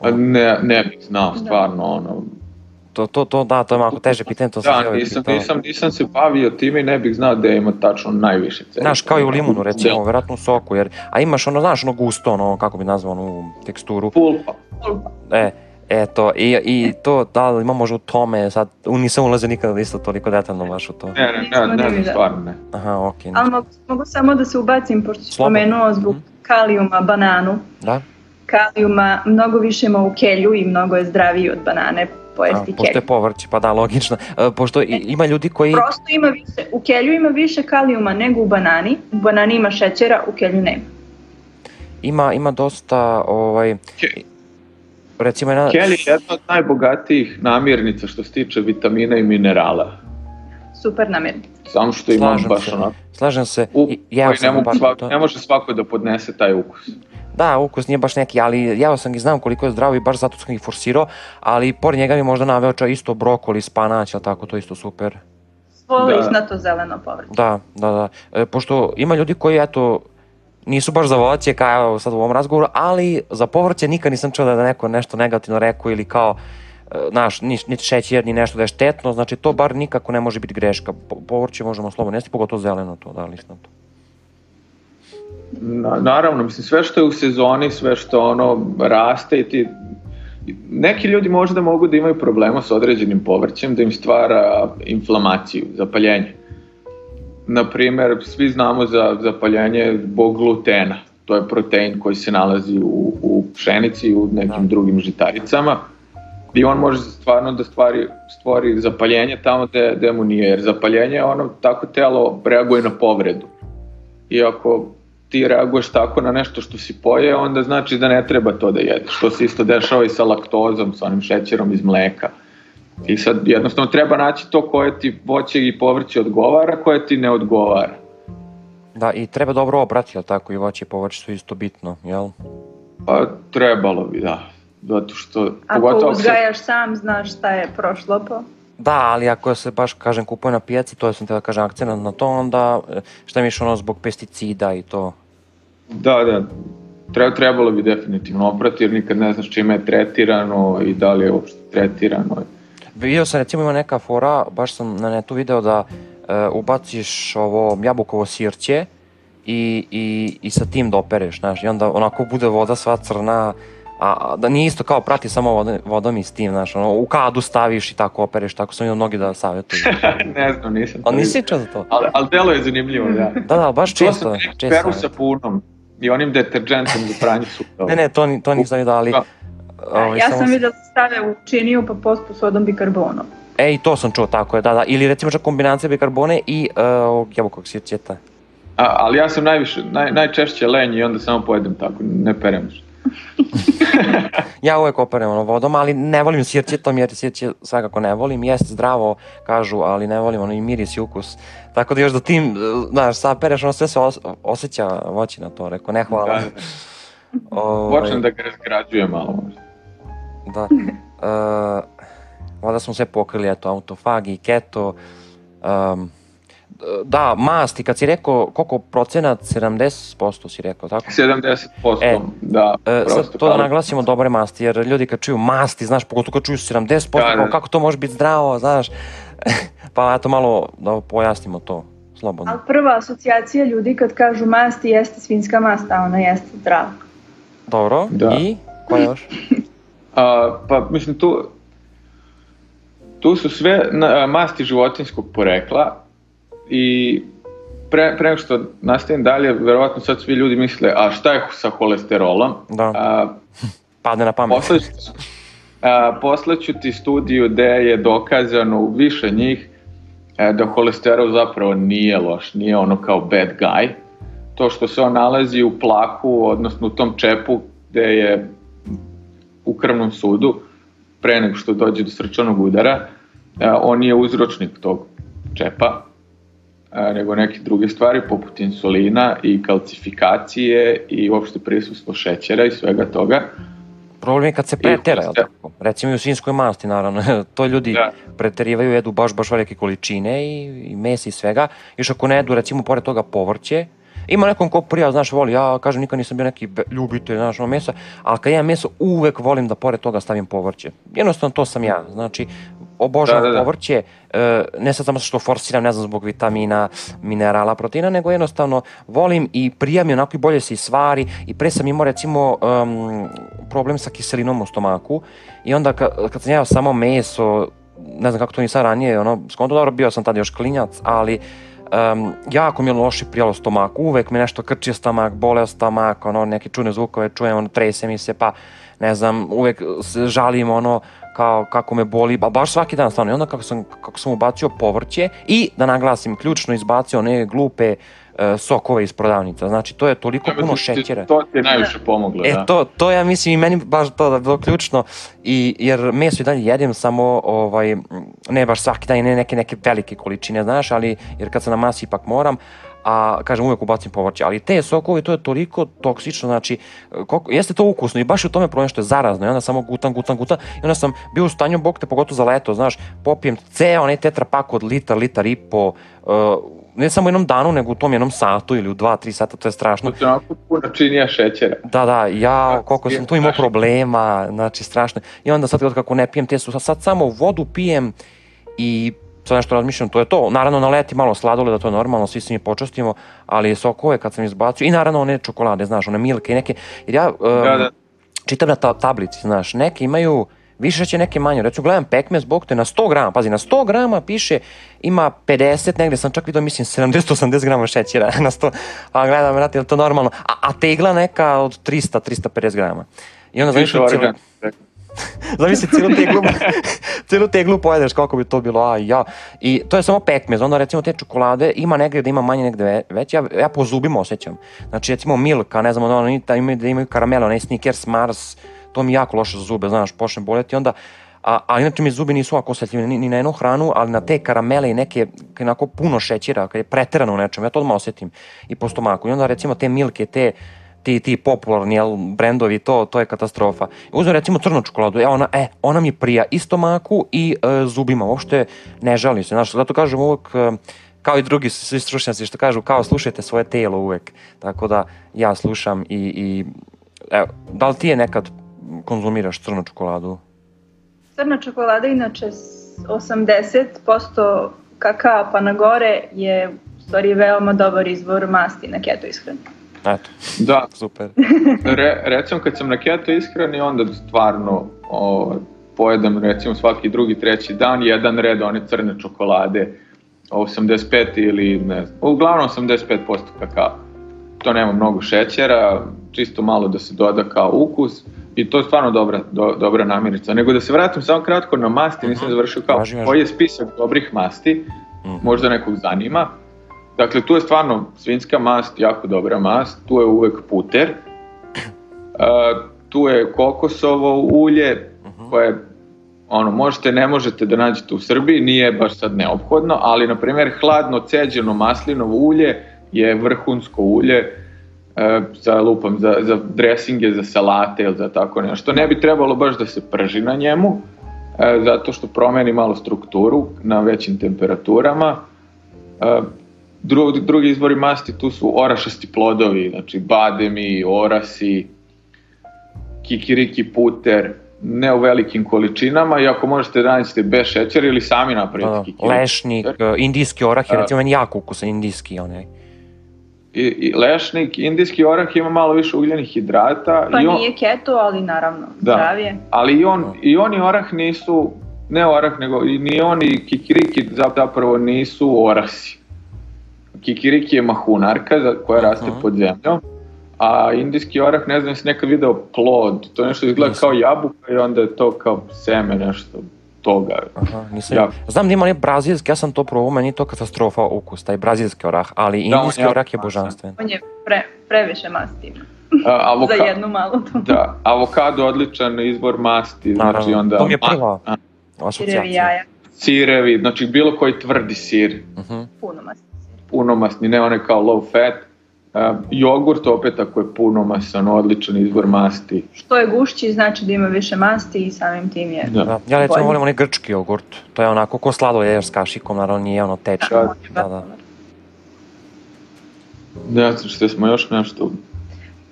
A Ne, ne bih znao stvarno ono. To, to, to, da, to je malo teže pitanje, to sam Da, uvijek nisam, pitao. nisam, nisam se bavio time i ne bih znao da ima tačno najviše cena. Znaš, kao i u limunu, recimo, verovatno u soku, jer, a imaš ono, znaš, ono gusto, ono, kako bi nazvao onu teksturu, Pulpa. e, eto, i, i to, da li ima možda u tome, sad, u- nisam ulazio nikada isto toliko detaljno baš u to. Ne, ne, ne, ne, ne, stvarno ne. Aha, okej, Ali mogu, mogu samo da se ubacim, pošto Slobodno. spomenuo zbog Mhm. kalijuma bananu. da? Kalijuma mnogo više ima u kelju i mnogo je zdraviji od banane A, pojesti pošto je povrće, pa da, logično. E, pošto i- ima ljudi koji... Prosto ima više, u kelju ima više kalijuma nego u banani, u banani ima šećera, u kelju nema. ima, ima dosta, ovaj, Ke- recimo jedna... Kelly je jedna od najbogatijih namirnica što se tiče vitamina i minerala. Super namirnica. Samo što imam Slažem baš se. onako Slažem se, jeo koji ne, mogu svako, to. ne može svako da podnese taj ukus. Da, ukus nije baš neki, ali jeo sam i znam koliko je zdravo i baš zato sam ih forsirao, ali pored njega mi možda naveo čak isto brokoli, spanać, ali tako, to isto super. Svo Da. lisnato zeleno povrće. Da, da, da. E, pošto ima ljudi koji, eto, nisu baš za voće, kao evo sad u ovom razgovoru, ali za povrće nikad nisam čuo da je neko nešto negativno rekao ili kao, e, znaš, ni, ni šećer, ni nešto da je štetno, znači to bar nikako ne može biti greška. Po, povrće možemo slobodno jesti, pogotovo zeleno to, da, lisnato. Na, naravno, mislim, sve što je u sezoni, sve što ono raste i ti... Neki ljudi možda mogu da imaju problema s određenim povrćem, da im stvara inflamaciju, zapaljenje. na primjer, svi znamo za zapaljenje zbog glutena. To je protein koji se nalazi u, u pšenici i u nekim Da. drugim žitaricama. I on može stvarno da stvari, stvori zapaljenje tamo gde, gde mu nije, jer zapaljenje je ono, tako telo reaguje na povredu. I ako ti reaguješ tako na nešto što si poje, onda znači da ne treba to da jedeš. To se isto dešava i sa laktozom, sa onim šećerom iz mleka. I sad jednostavno treba naći to koje ti voće i povrće odgovara, koje ti ne odgovara. Da, i treba dobro obrati, jel tako, i voće i povrće su isto bitno, jel? Pa trebalo bi, da. Zato što... Ako pogotovo se- uzgajaš sam, znaš šta je prošlo po... Da, ali ako se baš, kažem, kupuje na pijaci, to sam te da kažem akcent na to, onda e, šta mi ono zbog pesticida i to. Da, da. Treba, trebalo bi definitivno oprati, jer nikad ne znaš čime je tretirano i da li je uopšte tretirano. Vidio sam recimo ima neka fora, baš sam na netu video da e, ubaciš ovo jabukovo sirće i, i, i sa tim da opereš, znaš, i onda onako bude voda sva crna, a, a da nije isto kao prati samo vodom, vodom i s tim, znaš, ono, u kadu staviš i tako opereš, tako sam vidio mnogi da savjetuju. ne znam, nisam. to Ali nisi čuo za to? Ali, ali delo je zanimljivo, da. Da, da, baš To često, se često. peru savjetuju. sapunom i onim deterđentom za pranje sukova. Ne, ne, to, ni- to nisam vidio, ali... Da. ovaj, ja sam vidio da se stave u činiju pa pospu sodom bikarbonom. E, i to sam čuo, tako je, da, da. Ili recimo čak kombinacija bikarbone i uh, ovog jabukovog sirćeta. A, ali ja sam najviše, naj, najčešće lenj i onda samo pojedem tako, ne perem ništa. Ja uvek operem ono vodom, ali ne volim sirćetom jer sirće svakako ne volim. Jeste zdravo, kažu, ali ne volim ono i miris i ukus. Tako da još da tim, e, znaš, sapereš, ono sve se os osjeća voće na to. Rekao, ne hvala. Da, da. Ovaj, Počnem da ga razgrađujem malo. Da. Uh, valjda smo sve pokrili, eto, autofagi, keto. Um, da, masti, kad si rekao, koliko procenat, 70% si rekao, tako? 70% E, da, E, prosto. sad to da naglasimo dobre masti, jer ljudi kad čuju masti, znaš, pogotovo kad čuju 70%, Da, da. kao kako to može biti zdravo, znaš. pa eto malo da pojasnimo to, slobodno. Ali prva asocijacija ljudi kad kažu masti jeste svinska mast, a ona jeste zdrava. Dobro, Da. i koja još? A, pa mislim tu tu su sve na, masti životinskog porekla i pre, pre što nastavim dalje, verovatno sad svi ljudi misle, a šta je sa holesterolom? Da. A, Padne na pamet. Poslaću, a, poslaću ti studiju gde je dokazano u više njih e, da holesterol zapravo nije loš, nije ono kao bad guy. To što se on nalazi u plaku, odnosno u tom čepu gde je u krvnom sudu, pre nego što dođe do srčanog udara, e, on nije uzročnik tog čepa, nego neke druge stvari poput insulina i kalcifikacije i uopšte prisustvo šećera i svega toga. Problem je kad se pretera, jel tako? Recimo i u svinskoj masti, naravno. to ljudi Da. preterivaju, jedu baš, baš velike količine i, i mesa i svega. Još ako ne jedu, recimo, pored toga povrće, Ima nekom ko prija, znaš, voli, ja kažem nikad nisam bio neki ljubitelj, znaš, ono mesa, ali kad jem meso uvek volim da pored toga stavim povrće. Jednostavno to sam ja, znači, obožavam Da, da, da. povrće, e, ne sad samo što forsiram, ne znam, zbog vitamina, minerala, proteina, nego jednostavno volim i prija mi onako i bolje se i svari i pre sam imao recimo um, problem sa kiselinom u stomaku i onda ka, kad sam jeo samo meso, ne znam kako to nisam ranije, ono, skonto dobro, bio sam tada još klinjac, ali um, jako mi je loše prijalo stomak, uvek mi nešto krčio stomak, boleo stomak, ono, neke čudne zvukove čujem, ono, trese mi se, pa ne znam, uvek žalim, ono, kao kako me boli, ba, baš svaki dan stvarno. I onda kako sam, kako sam ubacio povrće i da naglasim, ključno izbacio one glupe e, sokove iz prodavnica. Znači, to je toliko Ja puno da šećera. To ti je najviše pomoglo, E, da. to, to ja mislim i meni baš to da je bilo ključno, i, jer meso i dalje jedem samo, ovaj, ne baš svaki dan i ne neke, neke velike količine, znaš, ali, jer kad sam na masi ipak moram, a kažem uvek ubacim povrće, ali te sokovi to je toliko toksično, znači koliko, jeste to ukusno i baš u tome problem što je zarazno i onda samo gutam, gutam, gutam i onda sam bio u stanju, bog te, pogotovo za leto, znaš, popijem ceo onaj tetra pak od litar, litar i po, uh, ne samo jednom danu, nego u tom jednom satu ili u dva, tri sata, to je strašno. To je onako puno činija šećera. Da, da, ja Da, koliko sam tu imao problema, znači strašno. I onda sad kako ne pijem te su, sad samo vodu pijem i sad nešto razmišljam, to je to. Naravno na leti malo sladoleda, to je normalno, svi se mi počastimo, ali sokove kad sam izbacio i naravno one čokolade, znaš, one milke i neke, jer ja um, Da, da. čitam na ta tablici, znaš, neke imaju Više će neke manje. Recimo, gledam pekmez, bog te, na 100 grama, pazi, na 100 grama piše ima 50, negde sam čak vidio, mislim, 70-80 grama šećera na 100, pa gledam, vrati, je to normalno? A, a tegla neka od 300-350 grama. I onda Više zamisli cijelu, teglu, cijelu teglu pojedeš, kako bi to bilo, a ja. I to je samo pekmez, onda recimo te čokolade ima negde da ima manje, negde ve- veće, ja, ja po zubima osjećam. Znači, recimo Milka, ne znam, ono, oni da imaju, da imaju karamele, onaj Snickers, Mars, to mi jako loše za zube, znaš, počne boleti, onda A, a inače mi zubi nisu ovako osjetljivi ni, ni na jednu hranu, ali na te karamele i neke, onako puno šećera, kad je preterano u nečem, ja to odmah osjetim i po stomaku. I onda recimo te milke, te ti, ti popularni jel, brendovi, to, to je katastrofa. Uzmem recimo crnu čokoladu, e, ona, e, ona mi prija i stomaku i e, zubima, uopšte ne žali se. Znaš, zato kažem uvek, e, kao i drugi svi stručnjaci što kažu, kao slušajte svoje telo uvek. Tako da ja slušam i, i evo, da li ti je nekad konzumiraš crnu čokoladu? Crna čokolada inače s 80% kakao pa na gore je u stvari veoma dobar izvor masti na keto ishrani. Eto, Da, super. Re, recimo kad sam na keto ishrani, onda stvarno o, pojedem recimo svaki drugi, treći dan jedan red one crne čokolade, 85 ili ne znam, uglavnom 85% kakao. To nema mnogo šećera, čisto malo da se doda kao ukus i to je stvarno dobra, do, dobra namirnica. Nego da se vratim samo kratko na masti, nisam završio kao Važi, važi. koji je spisak dobrih masti, Mhm. možda nekog zanima. Dakle, tu je stvarno svinjska mast, jako dobra mast, tu je uvek puter, Uh, tu je kokosovo ulje koje ono, možete, ne možete da nađete u Srbiji, nije baš sad neophodno, ali na primjer hladno ceđeno maslinovo ulje je vrhunsko ulje uh, za lupam, za, za dresinge, za salate ili za tako nešto. Ne bi trebalo baš da se prži na njemu, uh, zato što promeni malo strukturu na većim temperaturama. Uh, drugi, drugi izvori masti tu su orašasti plodovi, znači bademi, orasi, kikiriki puter, ne u velikim količinama i ako možete da nađete bez šećera ili sami napravite da. kikiriki Lešnik, puter. indijski orah je recimo meni jako ukusan indijski onaj. I, i lešnik, indijski orah ima malo više ugljenih hidrata Pa i on, nije keto, ali naravno Da. zdravije. ali i on, i on i orah nisu ne orah, nego i ni on i kikiriki zap- zapravo nisu orasi. Kikiriki je mahunarka koja raste Mhm. pod zemljom, a indijski orah, ne znam, jesi nekad video plod, to nešto izgleda Nisam. kao jabuka i onda je to kao seme nešto toga. Aha, nisam. Ja. Znam da ima onaj brazilski, ja sam to probao, meni je to katastrofa ukus, taj brazilski orah, ali Da, indijski je orah je jako božanstven. On je pre, previše masti ima. A, avoka- Za jednu malu tu. Da, avokado odličan izvor masti, znači Naravno, onda to mi je ma- prva a, Sirevi asocijacija. jaja, sirevi, znači bilo koji tvrdi sir, Mhm. puno masti. Punomasni, ne onaj kao low fat. Uh, jogurt opet ako je punomasan, odličan izvor masti. Što je gušći znači da ima više masti i samim tim je. Da. Da. Ja recimo volim onaj grčki jogurt, to je onako ko sladoled s kašikom, naravno nije ono teče. Da, je da, da. Ne znam što smo još nešto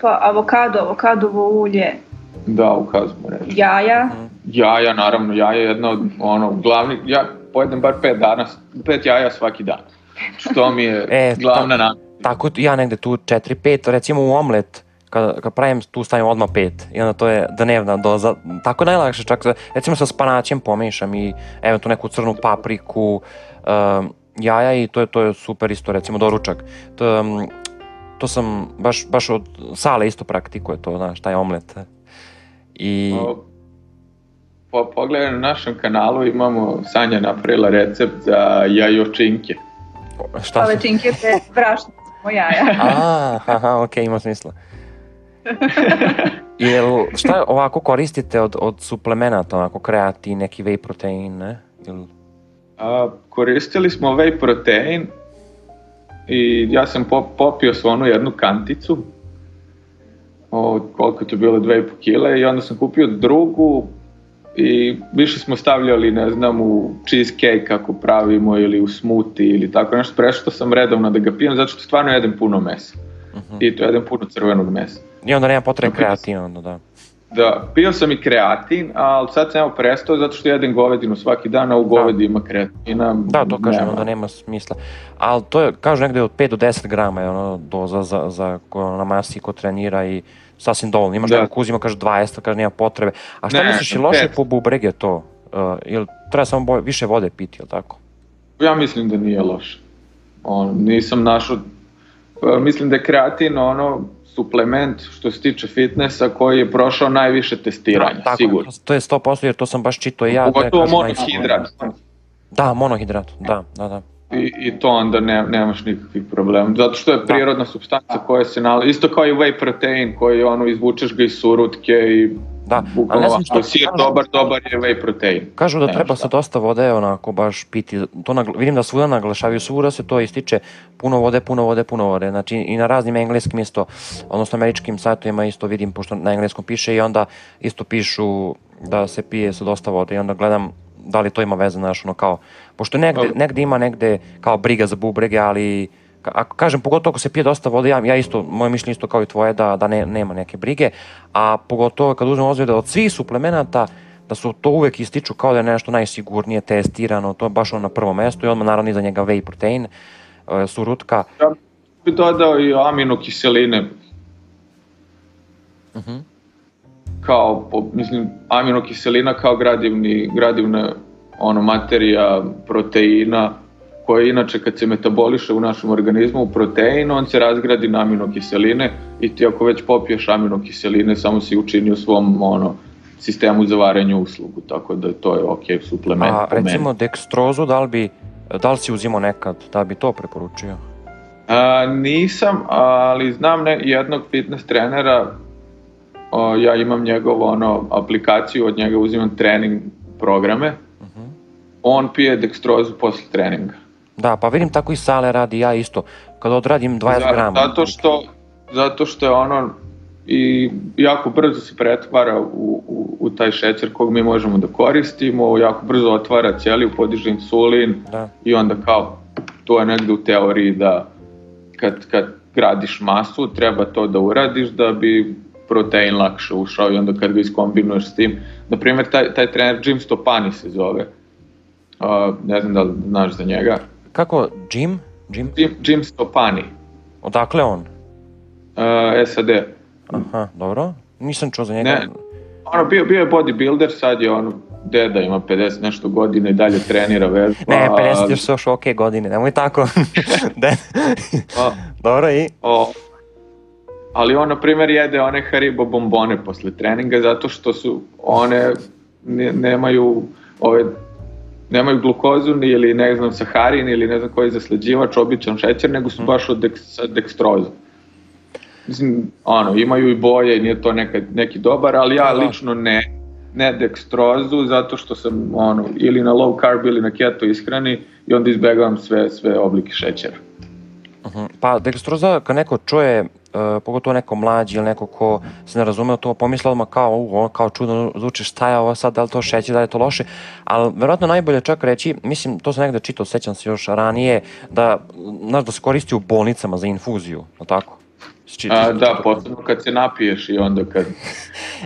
Pa avokado, avokadovo ulje, da ukazamo reći. jaja, Jaja, naravno, jaja je jedna od ono, glavnih, ja pojedem bar pet dana, pet jaja svaki dan. Što mi je E, glavna ta- nam. Tako ja negde tu 4-5, recimo u omlet, kad, kad pravim tu stavim odmah 5 i onda to je dnevna doza, tako najlakše čak, recimo sa spanaćem pomešam i eventualno neku crnu papriku, um, jaja i to je, to je super isto, recimo doručak. To, um, to sam baš, baš od sale isto praktikuje to, znaš, taj omlet. I O, Po, pogledaj na našem kanalu imamo Sanja napravila recept za jajočinke. Šta se... palačinke, te brašno, samo jaja. A, aha, ok, ima smisla. Jel, šta ovako koristite od, od suplemenata, onako kreatin, neki whey protein, ne? Jel, A, koristili smo whey protein i ja sam po, popio svu onu jednu kanticu od koliko je to bilo 2,5 kile i onda sam kupio drugu i više smo stavljali ne znam u cheesecake kako pravimo ili u smoothie ili tako nešto prešao sam redovno da ga pijem zato što stvarno jedem puno mesa Mhm. i to jedem puno crvenog mesa I onda nema potrebe Ok. kreatina, onda da. Da, pio sam i kreatin, ali sad sam evo prestao zato što jedem govedinu svaki dan, a u govedi ima kreatina. Da, to kažem nema. da nema smisla. Ali to je, kažu negde od 5 do 10 grama je ono doza za, za ko na masi ko trenira i sasvim dovoljno. Imaš Da. da. neko ko uzima, kaže 20, kaže nema potrebe. A šta Ne, misliš, je loše po bubrege to? Uh, ili treba samo bolje, više vode piti, jel tako? Ja mislim da nije loše. On, nisam našao, pa, mislim da je kreatin ono suplement što se tiče fitnessa koji je prošao najviše testiranja, Da, tako, sigurno. To je 100% jer to sam baš čitao i ja. da Pogotovo kažu monohidrat. Da, monohidrat, da, da, da. I, I to onda ne, nemaš nikakvih problema. Zato što je prirodna substanca koja se nalazi, isto kao i whey protein koji ono izvučeš ga iz surutke i Da, ali ne znam što ako si je kažu. dobar, dobar je whey protein. Kažu da Nema treba šta. se dosta vode onako baš piti. To nagla, vidim da svuda naglašavaju svuda se to ističe puno vode, puno vode, puno vode. Znači i na raznim engleskim isto, odnosno američkim sajtovima isto vidim pošto na engleskom piše i onda isto pišu da se pije sa dosta vode i onda gledam da li to ima veze, znaš, ono kao, pošto negde, Dobro. negde ima negde kao briga za bubrege, ali ako kažem, pogotovo ako se pije dosta vode, ja, ja isto, moje mišljenje isto kao i tvoje, da, da ne, nema neke brige, a pogotovo kad uzmemo ozbilj da od svih suplemenata, da su to uvek ističu kao da je nešto najsigurnije testirano, to je baš ono na prvom mestu i odmah naravno iza njega whey protein, e, surutka. Ja bi dodao i aminokiseline Mhm. Kao, mislim, aminokiselina kao gradivni, gradivna ono, materija proteina koja inače kad se metaboliše u našem organizmu u protein, on se razgradi na aminokiseline i ti ako već popiješ aminokiseline, samo si učinio svom ono, sistemu za varenje uslugu, tako da to je ok suplement A meni. recimo dekstrozu, da li bi, da li si uzimao nekad, da bi to preporučio? A, nisam, ali znam ne, jednog fitness trenera, o, ja imam njegov ono, aplikaciju, od njega uzimam trening programe, Mhm. on pije dekstrozu posle treninga. Da, pa vidim tako i Sale radi, ja isto. Kad odradim 20 Za- grama. Zato što, zato što je ono i jako brzo se pretvara u, u, u taj šećer kog mi možemo da koristimo, jako brzo otvara ćeliju, podiže insulin Da. i onda kao to je negde u teoriji da kad, kad gradiš masu treba to da uradiš da bi protein lakše ušao i onda kad ga iskombinuješ s tim. Naprimjer, taj, taj trener Jim Stopani se zove, uh, ne znam da li znaš za njega, Kako, Jim? Jim? Jim, Jim Stopani, Odakle on? uh, SAD. Aha, dobro. Nisam čuo za njega. Ne, ono, bio, bio je bodybuilder, sad je on deda, ima 50 nešto godina i dalje trenira vežba. Ne, a- 50 još su još ok godine, nemoj tako. De. a, dobro i? o, ali on, na primjer, jede one Haribo bombone posle treninga zato što su one ne, nemaju ove nemaju glukozu ni ili ne znam saharin ili ne znam koji zaslađivač, običan šećer, nego su baš od dek, sa dekstrozom. Mislim, ono, imaju i boje i nije to neka, neki dobar, ali ja da. lično ne, ne dekstrozu zato što sam ono, ili na low carb ili na keto ishrani i onda izbegavam sve, sve oblike šećera. Mhm. Pa dekstroza, kad neko čuje, uh, pogotovo neko mlađi ili neko ko se ne razume to, pomisle odmah kao, u, kao čudno zvuči, šta je ovo sad, da li to šeće, da li je to loše, ali verovatno najbolje čak reći, mislim, to sam negde čitao, sećam se još ranije, da, znaš, da se koristi u bolnicama za infuziju, li tako? A, da, posebno kad se napiješ i onda kad...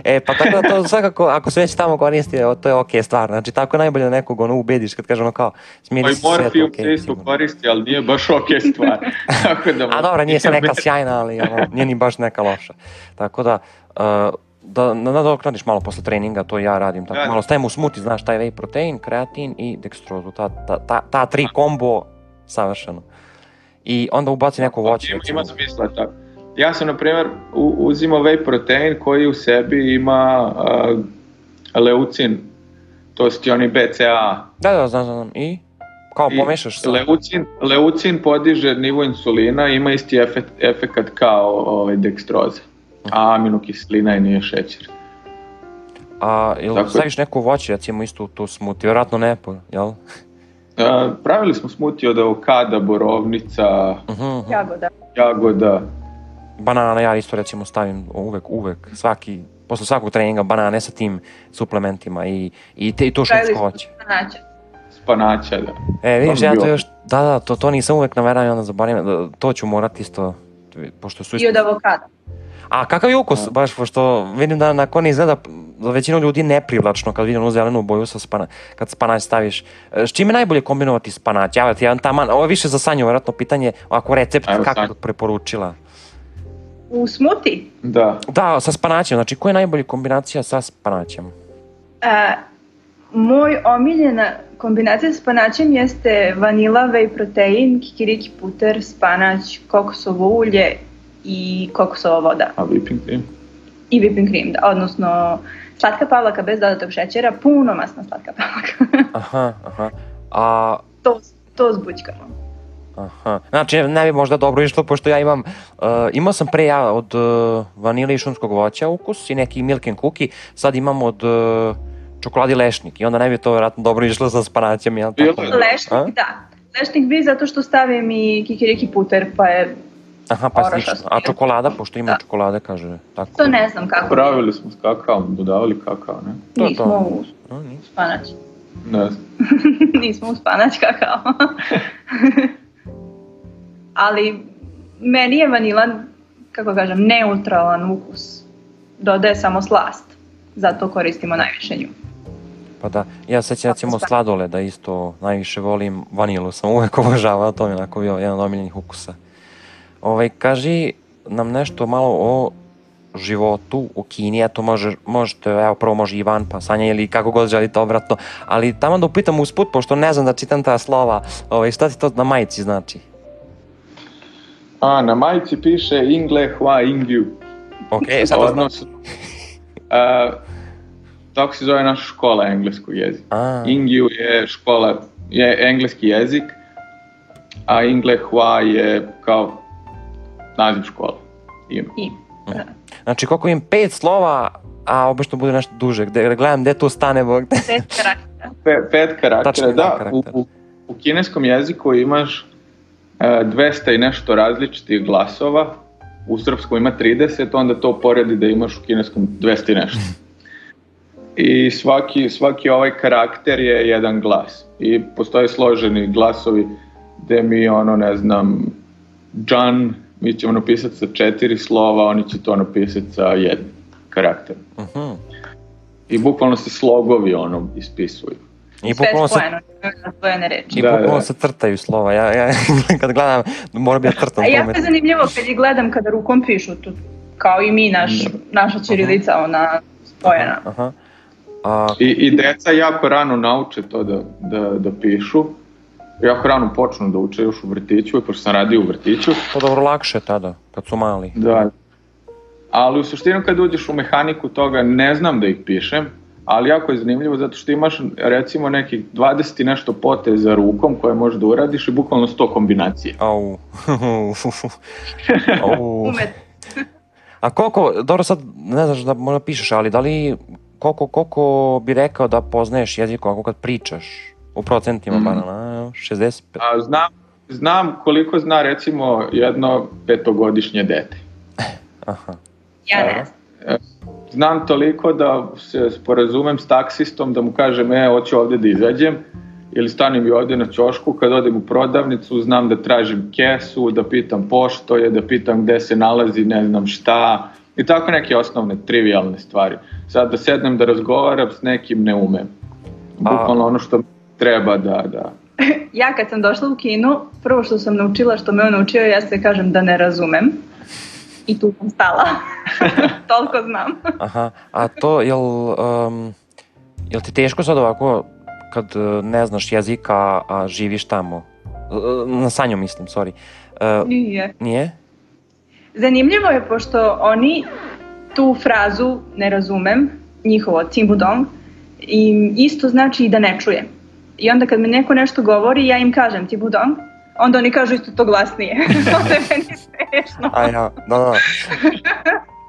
E, pa tako da to svakako, ako se već tamo koristi, evo, to je okej stvar. Znači, tako je najbolje da nekog ono ubediš kad kaže ono kao, smiri se sve, morfijum se isto koristi, ali nije baš ok stvar. Tako da, A dobro, nije se neka sjajna, ali ono, nije ni baš neka loša. Tako da, uh, da nadoknadiš malo posle treninga, to ja radim tako. Da. Malo stavim u smuti, znaš, taj whey protein, kreatin i dekstrozu. Ta, ta, ta, ta tri kombo, savršeno. I onda ubaci neko voće. Ima, ima smisla tako. Ja sam, na primjer, uzimao whey protein koji u sebi ima uh, leucin, to su ti oni BCA. Da, da, znam, znam. I? Kao I pomešaš sa... Leucin, leucin podiže nivo insulina, ima isti efekt, efekat kao ovaj, dekstroza. A aminokiselina je nije šećer. A, ili Tako je. staviš neko voće, recimo, isto u tu smuti, vjerojatno ne, po, jel? Uh, pravili smo smuti od avokada, borovnica, Uh -huh, uh -huh. Jagoda. jagoda. Banana, ja isto recimo stavim uvek, uvek, svaki, posle svakog treninga banane sa tim suplementima i, i, te, i to šumsko smo voće. Naće. spanaća, da. E, vidiš, ja to još, da, da, to, to nisam uvek nameravio, onda zaboravim, da, to ću morat isto, pošto su I isto... od avokada. A kakav je ukus, baš, pošto vidim da nakon izgleda za većinu ljudi neprivlačno kad vidim onu zelenu boju sa spana, kad spanać staviš. E, S čime je najbolje kombinovati spanać? Ja, jedan taman, ovo je više za Sanju, vjerojatno pitanje, ako recept, Evo, kako bi preporučila? U smuti Da. Da, sa spanaćem, znači koja je najbolja kombinacija sa spanaćem? A, moj omiljena kombinacija s panaćem jeste vanila, whey protein, kikiriki puter, spanać, kokosovo ulje i kokosova voda. A whipping cream? I whipping cream, da, odnosno slatka pavlaka bez dodatog šećera, puno masna slatka pavlaka. Aha, aha. A, to, to zbućkamo. Aha. Znači, ne bi možda dobro išlo, pošto ja imam, uh, imao sam pre ja od uh, vanile i šumskog voća ukus i neki milk and cookie, sad imam od uh, čokoladi lešnik i onda ne bi to vjerojatno dobro išlo sa spanaćem, jel tako? Lešnik, A? da. Lešnik bi zato što stavim i kikiriki puter, pa je, Aha, pa slično. A čokolada, pošto ima Da. čokolade, kaže, tako. to ne znam kako. Pravili smo s kakaom, dodavali kakao, ne? To Nismo to. u spanać. Ne znam. Nismo u spanać kakao. Ali meni je vanila, kako kažem, neutralan ukus. Dodaje samo slast. Zato koristimo najviše nju. Pa da, ja sećam recimo sladole da isto najviše volim vanilu, sam uvek obožavao, to mi je onako bio jedan od omiljenih ukusa. Ovaj, kaži nam nešto malo o životu u Kini, eto može, možete, evo prvo može Ivan, pa Sanja ili kako god želite obratno, ali tamo da upitam usput, pošto ne znam da čitam ta slova, ovaj, šta ti to na majici znači? A, na majici piše Ingle Hua Ingyu. Ok, sad to znam. A, tako se zove naša škola engleskog jezika. A, Ingyu je škola, je engleski jezik, a Ingle Hua je kao naziv škole. Ime. I, da. znači koliko im pet slova, a obično bude nešto duže, gde, gledam gde tu stane, bog. Pet karaktera. Pe, pet karaktera, Tačno, da. da, u, karakter. u, u kineskom jeziku imaš e, 200 i nešto različitih glasova, u srpskom ima 30, onda to poredi da imaš u kineskom 200 i nešto. I svaki, svaki ovaj karakter je jedan glas. I postoje složeni glasovi gde mi ono, ne znam, John, mi ćemo napisati sa četiri slova, oni će to napisati sa jednim karakterom. Mhm. I bukvalno se slogovi ono ispisuju. I Sve bukvalno se spojene reči. I Da, bukvalno da. se crtaju slova. Ja, ja kad gledam, mora bi ja crtam A jako je zanimljivo kad je gledam kada rukom pišu, tu, kao i mi, naš, naša ćirilica, ona spojena. Aha. A, I, I deca jako rano nauče to da, da, da pišu. Jako rano počnu da uče još u vrtiću, pošto sam radio u vrtiću. to dobro lakše tada, kad su mali. Da. Ali u suštinu kad uđeš u mehaniku toga ne znam da ih pišem, ali jako je zanimljivo zato što imaš recimo nekih 20 i nešto poteza rukom koje možeš da uradiš i bukvalno 100 kombinacije. Au. Au. A koliko, dobro sad ne znaš da možda pišeš, ali da li, koliko, koliko bi rekao da poznaješ jezik ako kad pričaš? U procentima Mhm. bar, a, 65. A znam, znam koliko zna recimo jedno petogodišnje dete. Aha. Ja ne znam. Znam toliko da se sporazumem s taksistom da mu kažem e, hoću ovde da izađem ili stanem i ovde na ćošku, kad odem u prodavnicu znam da tražim kesu, da pitam pošto je, da pitam gde se nalazi ne znam šta i tako neke osnovne trivialne stvari. Sad da sednem da razgovaram s nekim ne umem. Bukvalno ono što treba da, da, Ja kad sam došla u Kinu, prvo što sam naučila, što me on naučio, ja se kažem da ne razumem. I tu sam stala. Toliko znam. Aha, a to, jel, um, jel ti teško sad ovako, kad uh, ne znaš jezika, a živiš tamo? Uh, Na sanju mislim, sorry. Uh, Nije. nije? Zanimljivo je pošto oni tu frazu ne razumem, njihovo timbudong, i isto znači i da ne čujem. I onda kad mi neko nešto govori, ja im kažem tibudong, onda oni kažu isto to glasnije. onda je meni smešno. A ja, da, da.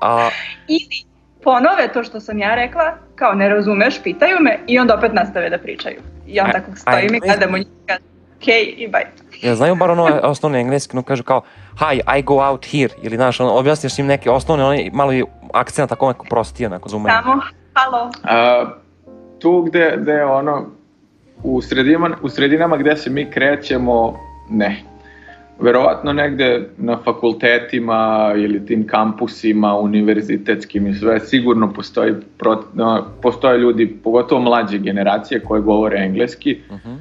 A, Ili ponove to što sam ja rekla, kao ne razumeš, pitaju me i onda opet nastave da pričaju. I ja A- tako stojim i engleski? gledam u njih i kažem, okej, i bye. ja znaju bar ono osnovne engleski, no kažu kao Hi, I go out here, ili znaš, ono, objasniš im neke osnovne, oni malo i akcent tako neko prostije, onako za umenje. Samo, halo. A, tu gde, gde ono, u sredinama, u sredinama gde se mi krećemo, ne. verovatno negde na fakultetima ili tim kampusima univerzitetskim i sve sigurno postoji pro, postoje ljudi pogotovo mlađe generacije koje govore engleski Uh -huh.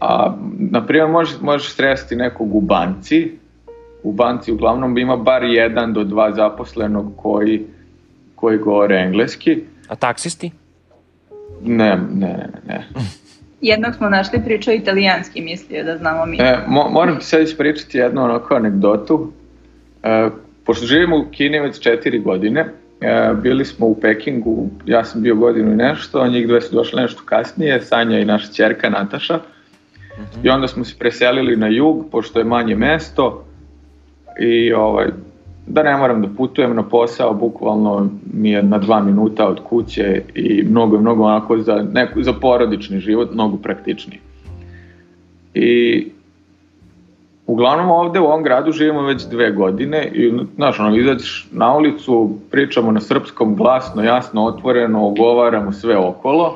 a na primjer možeš, možeš sresti nekog u banci u banci uglavnom ima bar jedan do dva zaposlenog koji koji govore engleski A taksisti? ne, ne, ne, ne. Jednog smo našli pričao italijanski, mislio da znamo mi. E, mo, moram ti sad ispričati jednu onako anegdotu. E, pošto živimo u Kini već četiri godine, e, bili smo u Pekingu, ja sam bio godinu i nešto, a njih dve su došle nešto kasnije, Sanja i naša čerka Nataša. I onda smo se preselili na jug, pošto je manje mesto i ovaj, da ne moram da putujem na posao, bukvalno mi je na dva minuta od kuće i mnogo, mnogo onako za, neku, za porodični život, mnogo praktičniji. I uglavnom ovde u ovom gradu živimo već dve godine i znaš, ono, izađeš na ulicu, pričamo na srpskom glasno, jasno, otvoreno, ogovaramo sve okolo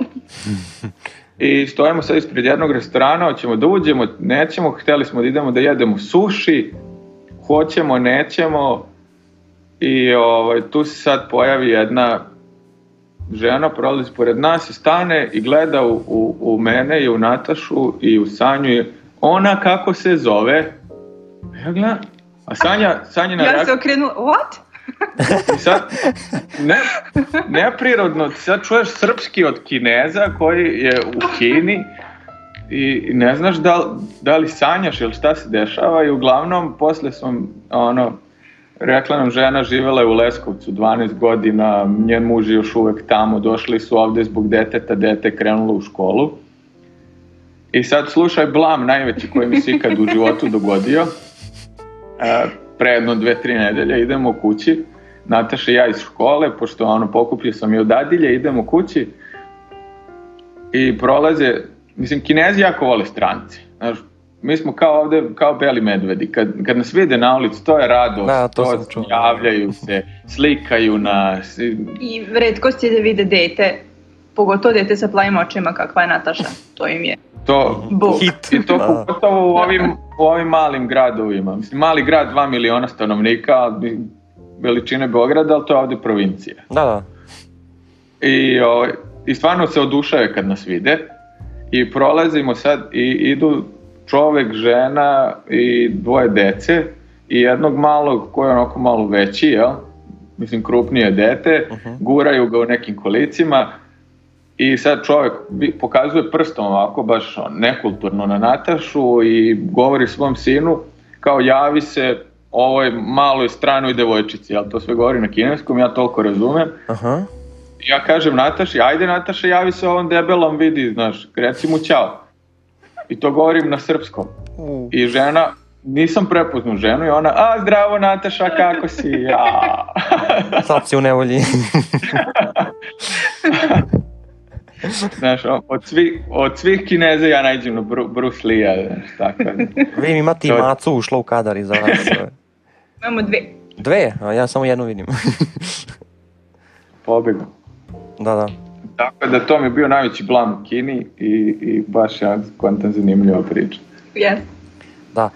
i stojimo sad ispred jednog restorana, hoćemo da uđemo, nećemo, hteli smo da idemo da jedemo suši, hoćemo, nećemo i ovaj, tu se sad pojavi jedna žena, prolazi pored nas i stane i gleda u, u, u mene i u Natašu i u Sanju i ona kako se zove ja gledam a Sanja, Sanja na Ja se okrenula, what? I sad, ne, neprirodno, ti sad čuješ srpski od Kineza koji je u Kini i ne znaš da, da li sanjaš ili šta se dešava i uglavnom posle sam ono, rekla nam žena živela je u Leskovcu 12 godina, njen muž je još uvek tamo, došli su ovde zbog deteta, dete krenulo u školu. I sad slušaj blam najveći koji mi se ikad u životu dogodio. E, pre jedno dve, tri nedelje idemo kući, Nataša i ja iz škole, pošto ono, pokupio sam i od dadilje, idemo kući i prolaze, mislim, kinezi jako vole stranci. Znaš, mi smo kao ovde, kao beli medvedi. Kad, kad nas vide na ulici, to je radost, Da, to sam čuo. javljaju se, slikaju nas. i- I redkost je da vide dete, pogotovo dete sa plavim očima kakva je Nataša. To im je To, bog. Hit. I to Da. pogotovo u ovim, u ovim malim gradovima. Mislim, mali grad, 2 miliona stanovnika, ali veličine Beograda, ali to je ovde provincija. Da, da. I, o, I stvarno se odušave kad nas vide. I prolazimo sad i idu čovek, žena i dvoje dece i jednog malog koji je onako malo veći, jel? Mislim krupnije dete, Mhm. guraju ga u nekim kolicima i sad čovek pokazuje prstom ovako baš nekulturno na Natašu i govori svom sinu kao javi se ovoj maloj stranoj devojčici, ali to sve govori na kineskom, ja toliko razumem. Aha. Ja kažem Nataši, ajde Nataša, javi se ovom debelom, vidi, znaš, reci mu ćao. I to govorim na srpskom. U. I žena, nisam prepoznao ženu i ona, a zdravo Nataša, kako si? Ja. Sad si u nevolji. Znaš, od svih, od svih kineza ja najđem na Bru, Bruce Lee-a, znaš, tako da. Vi mi imate i To je- macu ušla u kadar iza vas. Imamo dve. Dve, a ja samo jednu vidim. Pobegao. da, da. Tako da to mi je bio najveći blam u Kini i, i baš ja kontam zanimljiva priča. Yes. Da,